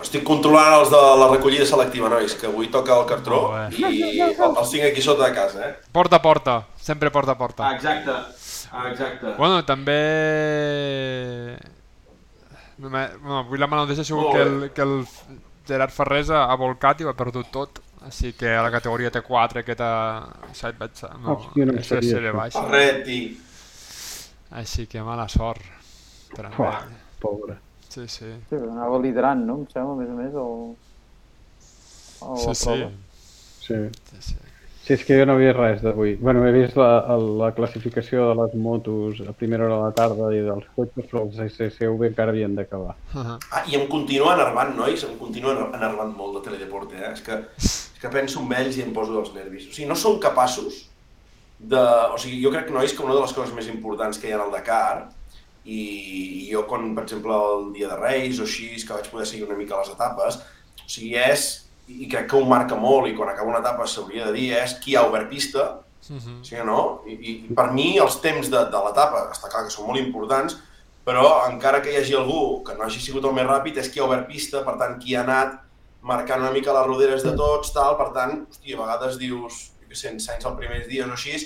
Speaker 1: Estic controlant els de la recollida selectiva, nois, que avui toca el cartró
Speaker 2: Molt
Speaker 1: i el- els tinc aquí sota de casa, eh?
Speaker 2: Porta a porta, sempre porta a porta.
Speaker 1: Ah, exacte. Ah, exacte.
Speaker 2: Bueno, també... Bueno, avui la mala notícia ha sigut que el, que el Gerard Ferrés ha volcat i ho ha perdut tot. Així que a la categoria T4 aquesta side no,
Speaker 3: Hòstia, no em sabia
Speaker 2: SSL
Speaker 3: això.
Speaker 2: baixa.
Speaker 1: Ferretti.
Speaker 2: Així que mala sort per a
Speaker 3: Uah. pobre.
Speaker 2: Sí, sí.
Speaker 4: Sí, anava liderant, no? Em sembla, a més a més, el... el
Speaker 2: Sí, sí.
Speaker 4: prova.
Speaker 3: Sí.
Speaker 2: sí, sí.
Speaker 3: Sí, és que jo no he vist res d'avui. Bueno, he vist la, la classificació de les motos a primera hora de la tarda i dels cotxes, però els SSV encara havien d'acabar.
Speaker 1: Ah, i em continua enervant, nois, em continua ener- enervant molt de Teledeporte, eh? És que, és que penso en ells i em poso dels nervis. O sigui, no són capaços de... O sigui, jo crec, nois, que una de les coses més importants que hi ha al Dakar, i, i jo quan, per exemple, el dia de Reis o així, que vaig poder seguir una mica les etapes, o sigui, és, i crec que ho marca molt, i quan acaba una etapa s'hauria de dir, és qui ha obert pista,
Speaker 2: Mhm.
Speaker 1: sí o no? I, i per mi els temps de, de l'etapa, està clar que són molt importants, però encara que hi hagi algú que no hagi sigut el més ràpid, és qui ha obert pista, per tant, qui ha anat marcant una mica les roderes de tots, tal, per tant, hòstia, a vegades dius, jo què sé, en Sainz els primers dies o així,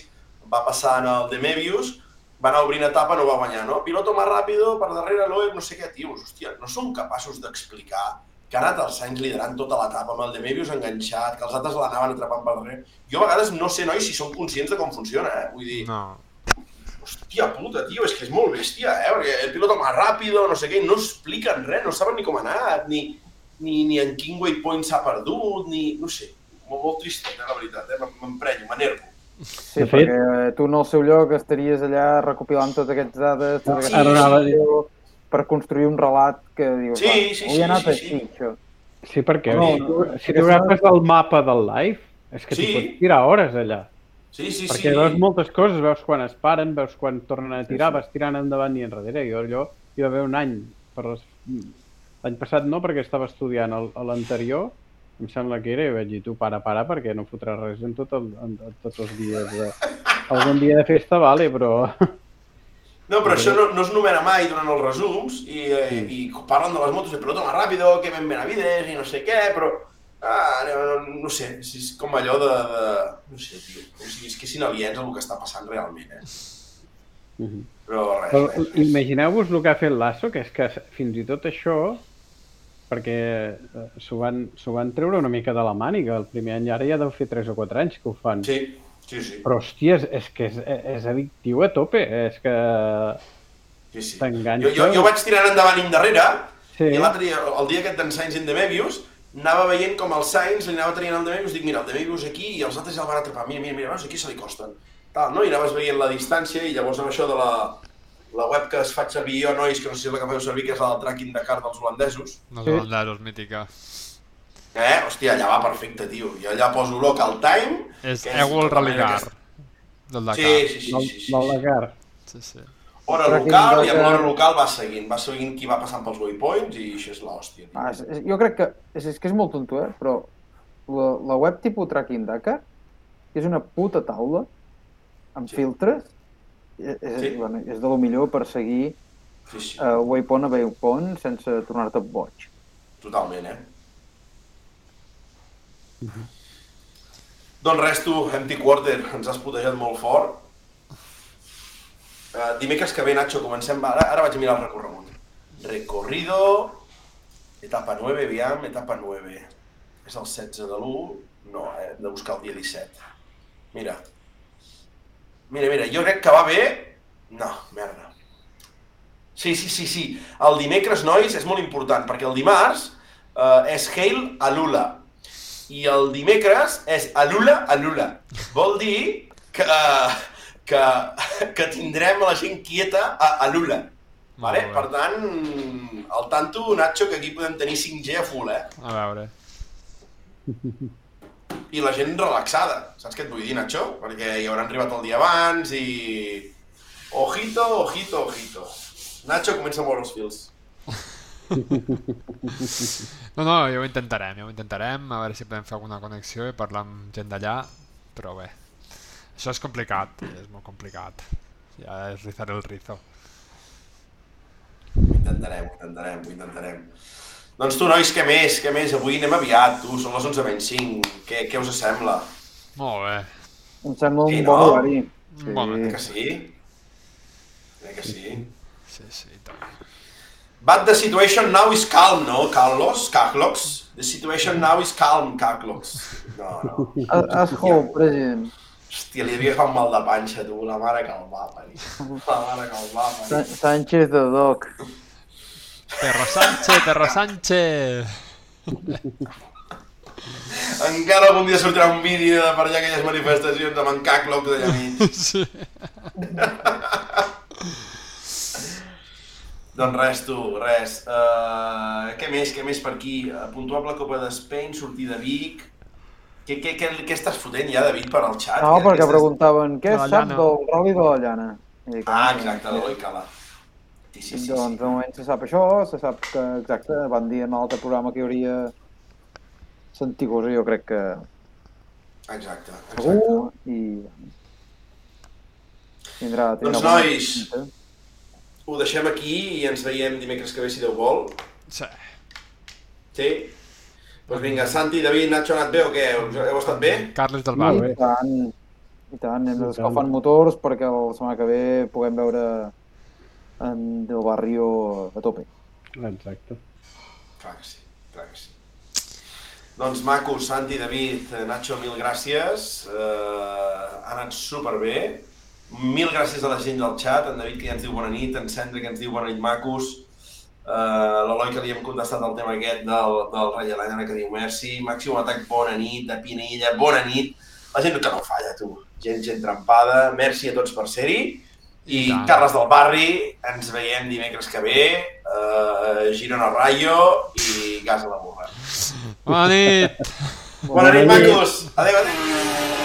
Speaker 1: va passar en el de Mebius, va anar obrint etapa, no va guanyar, no? Piloto más rápido, per darrere Loeb, no sé què, tios, hòstia, no són capaços d'explicar que ha anat el Sainz liderant tota l'etapa amb el de Mebius enganxat, que els altres l'anaven atrapant per darrere. Jo a vegades no sé, nois, si són conscients de com funciona, eh? Vull dir,
Speaker 2: No.
Speaker 1: hòstia puta, tio, és que és molt bèstia, eh? Perquè el piloto más rápido, no sé què, no expliquen res, no saben ni com ha anat, ni, ni, ni en quin waypoint s'ha perdut, ni... no sé, molt, molt trist, eh, la veritat, eh? M'em- M'emprenyo, m'enervo.
Speaker 4: Sí,
Speaker 3: De fet-
Speaker 4: perquè tu en el seu lloc estaries allà recopilant totes aquestes dades, tota
Speaker 1: Sí,
Speaker 4: aquesta
Speaker 3: ara anava a dir-
Speaker 4: per construir un relat que dius,
Speaker 1: Sí,
Speaker 4: va,
Speaker 1: sí, sí,
Speaker 4: anat
Speaker 1: sí,
Speaker 4: així,
Speaker 1: sí.
Speaker 4: això.
Speaker 3: Sí, perquè
Speaker 4: No,
Speaker 3: si tu,
Speaker 4: no,
Speaker 3: si agafes el mapa del live, és que
Speaker 1: Sí.
Speaker 3: t'hi pots tirar hores allà.
Speaker 1: Sí, sí,
Speaker 3: perquè
Speaker 1: sí.
Speaker 3: veus moltes coses, veus quan es paren, veus quan tornen a tirar, vas tirant endavant i enrere. Jo allò, hi va haver un any, per les... l'any passat no, perquè estava estudiant l'anterior, em sembla que era, i vaig dir, tu para, para, perquè no fotràs res en, tot el, en, en tots els dies. De... Algun dia de festa, vale, però...
Speaker 1: No, però això no, no es numera mai durant els resums i, eh, i parlen de les motos de piloto más rápido, que ben Benavides i no sé què, però Ah, no, no sé, és com allò de... de no sé, tio, com si visquessin aliens el que està passant realment, eh?
Speaker 3: Uh -huh.
Speaker 1: Però res,
Speaker 3: Però
Speaker 1: res, res.
Speaker 3: imagineu-vos el que ha fet Lasso, que és que fins i tot això, perquè eh, s'ho van, van treure una mica de la màniga el primer any, ara ja deu fer 3 o 4 anys que ho fan.
Speaker 1: Sí, sí, sí.
Speaker 3: Però, hòstia, és, és que és, és addictiu a tope, és que
Speaker 1: sí, sí.
Speaker 3: t'enganxa.
Speaker 1: Jo, jo, jo vaig tirant endavant i endarrere,
Speaker 3: Sí.
Speaker 1: i l'altre dia, el dia aquest d'en Sainz in the Mebius, anava veient com el Sainz li anava traient el de Mebius, dic, mira, el de Mebius aquí, i els altres ja el van atrapar, mira, mira, mira, veus, aquí se li costen. Tal, no? I anaves veient la distància, i llavors amb això de la, la web que es fa servir jo, nois, que no sé si és la que feu servir, que és la del tracking de car dels holandesos,
Speaker 2: Els
Speaker 3: Sí.
Speaker 2: holandesos, mítica.
Speaker 1: Eh? Hòstia, allà va perfecte, tio. Jo allà poso local time...
Speaker 2: És
Speaker 1: que
Speaker 2: Ewell
Speaker 1: tota aquesta-
Speaker 2: del Dakar.
Speaker 1: Sí, sí, sí,
Speaker 3: Del,
Speaker 1: sí, sí, sí.
Speaker 3: del Dakar.
Speaker 2: sí, sí.
Speaker 1: Hora local, i amb l'hora local va seguint, va seguint qui va passant pels waypoints, i això és l'hòstia.
Speaker 4: Ah, és, és, jo crec que és, és que és molt tonto, eh? però la, la web tipus Tracking Dakar és una puta taula amb
Speaker 1: Sí.
Speaker 4: filtres és, és,
Speaker 1: Sí.
Speaker 4: bueno, és de lo millor per seguir
Speaker 1: Sí, sí,
Speaker 4: uh, waypoint a waypoint sense tornar-te boig.
Speaker 1: totalment, eh? Doncs res, tu, Empty Quarter, ens has putejat molt fort. Uh, dimecres que ve, Nacho, comencem... Ara, ara vaig mirar el recorregut. Recorrido... Etapa 9, aviam, etapa 9. És el 16 de l'1? No, eh, hem de buscar el dia 17. Mira. Mira, mira, jo crec que va bé... No, merda. Sí, sí, sí, sí. El dimecres, nois, és molt important, perquè el dimarts eh, és Hail Alula. I el dimecres és Alula Alula. Vol dir que, que, que tindrem la gent quieta a Alula. Vale?
Speaker 2: Molt bé.
Speaker 1: Per tant, al tanto, Nacho, que aquí podem tenir 5G a full, eh?
Speaker 2: A veure.
Speaker 1: I la gent relaxada. Saps què et vull dir, Nacho? Perquè hi hauran arribat el dia abans i... Ojito, ojito, ojito. Nacho comença a moure els fils.
Speaker 2: No, no, ja ho intentarem, ja ho intentarem, a veure si podem fer alguna connexió i parlar amb gent d'allà, però bé. Això és complicat, és molt complicat. Ja és rizar el rizo.
Speaker 1: Ho intentarem, ho intentarem, ho intentarem. Doncs tu, nois, què més? Què més? Avui anem aviat, tu, són les 11 menys 5. Què, què us sembla?
Speaker 2: Molt bé.
Speaker 4: Em sembla un
Speaker 1: Sí,
Speaker 4: bon
Speaker 1: no?
Speaker 4: horari.
Speaker 2: Bon,
Speaker 1: Eh que sí? Eh que sí?
Speaker 2: Sí, sí, i tant.
Speaker 1: But the situation now is calm, no, Carlos? Carlos? The situation now is calm, Carlos. No, no.
Speaker 4: As hope, president.
Speaker 1: Hòstia, li havia un mal de panxa, tu, la mare que el va parir. La mare que el va parir.
Speaker 4: Sánchez de Doc.
Speaker 2: Perro Sánchez, Perro Sánchez!
Speaker 1: Encara algun dia sortirà un vídeo de per allà aquelles manifestacions amb en Cacloc d'allà mig.
Speaker 2: Sí.
Speaker 1: Doncs res, tu, res. Uh, què més, què més per aquí? Uh, puntuable Copa d'Espain, sortir de Vic... Què, què, què, què estàs fotent ja, David, per al xat?
Speaker 4: No,
Speaker 1: Què-
Speaker 4: perquè
Speaker 1: estàs-
Speaker 4: preguntaven què
Speaker 2: De
Speaker 4: sap
Speaker 2: llana.
Speaker 4: del rally de la llana. I dic,
Speaker 1: Ah,
Speaker 4: "No,
Speaker 1: exacte, de
Speaker 4: sé".
Speaker 1: l'Oicala. Sí, sí, sí.
Speaker 4: Doncs de moment se sap això, se sap que, exacte, van dir en l'altre programa que hi hauria Santigosa, jo crec que
Speaker 1: Exacte, exacte.
Speaker 4: segur, i tindrà, tindrà
Speaker 1: Doncs, nois. Ho deixem aquí i ens veiem dimecres que ve, si Déu vol.
Speaker 2: Sí.
Speaker 1: Sí? Doncs vinga, Santi, David, Nacho, ha anat bé o què? Heu estat bé?
Speaker 2: Carles del Bar.
Speaker 3: bé.
Speaker 4: I tant, i tant, hem
Speaker 3: I
Speaker 4: escalfant
Speaker 3: tant.
Speaker 4: motors perquè la setmana que ve puguem veure en Del Barrio a tope.
Speaker 3: Exacte.
Speaker 1: Clar que sí, clar que sí. Doncs macos, Santi, David, Nacho, mil gràcies. Uh, ha anat superbé. Mil gràcies a la gent del xat, en David que ja ens diu bona nit, en Sandra que ens diu bona nit macos, uh, l'Eloi que li hem contestat el tema aquest del, del Rei Helena que diu merci, Màxim Atac, bona nit, de Pinella, bona nit. La gent que no falla, tu. Gent, gent trempada. Merci a tots per ser-hi.
Speaker 2: I tant.
Speaker 1: Carles del Barri, ens veiem dimecres que ve, uh, Girona Rayo i gas a la burra.
Speaker 2: Bona nit!
Speaker 1: Bona nit, macos! Adéu, adéu!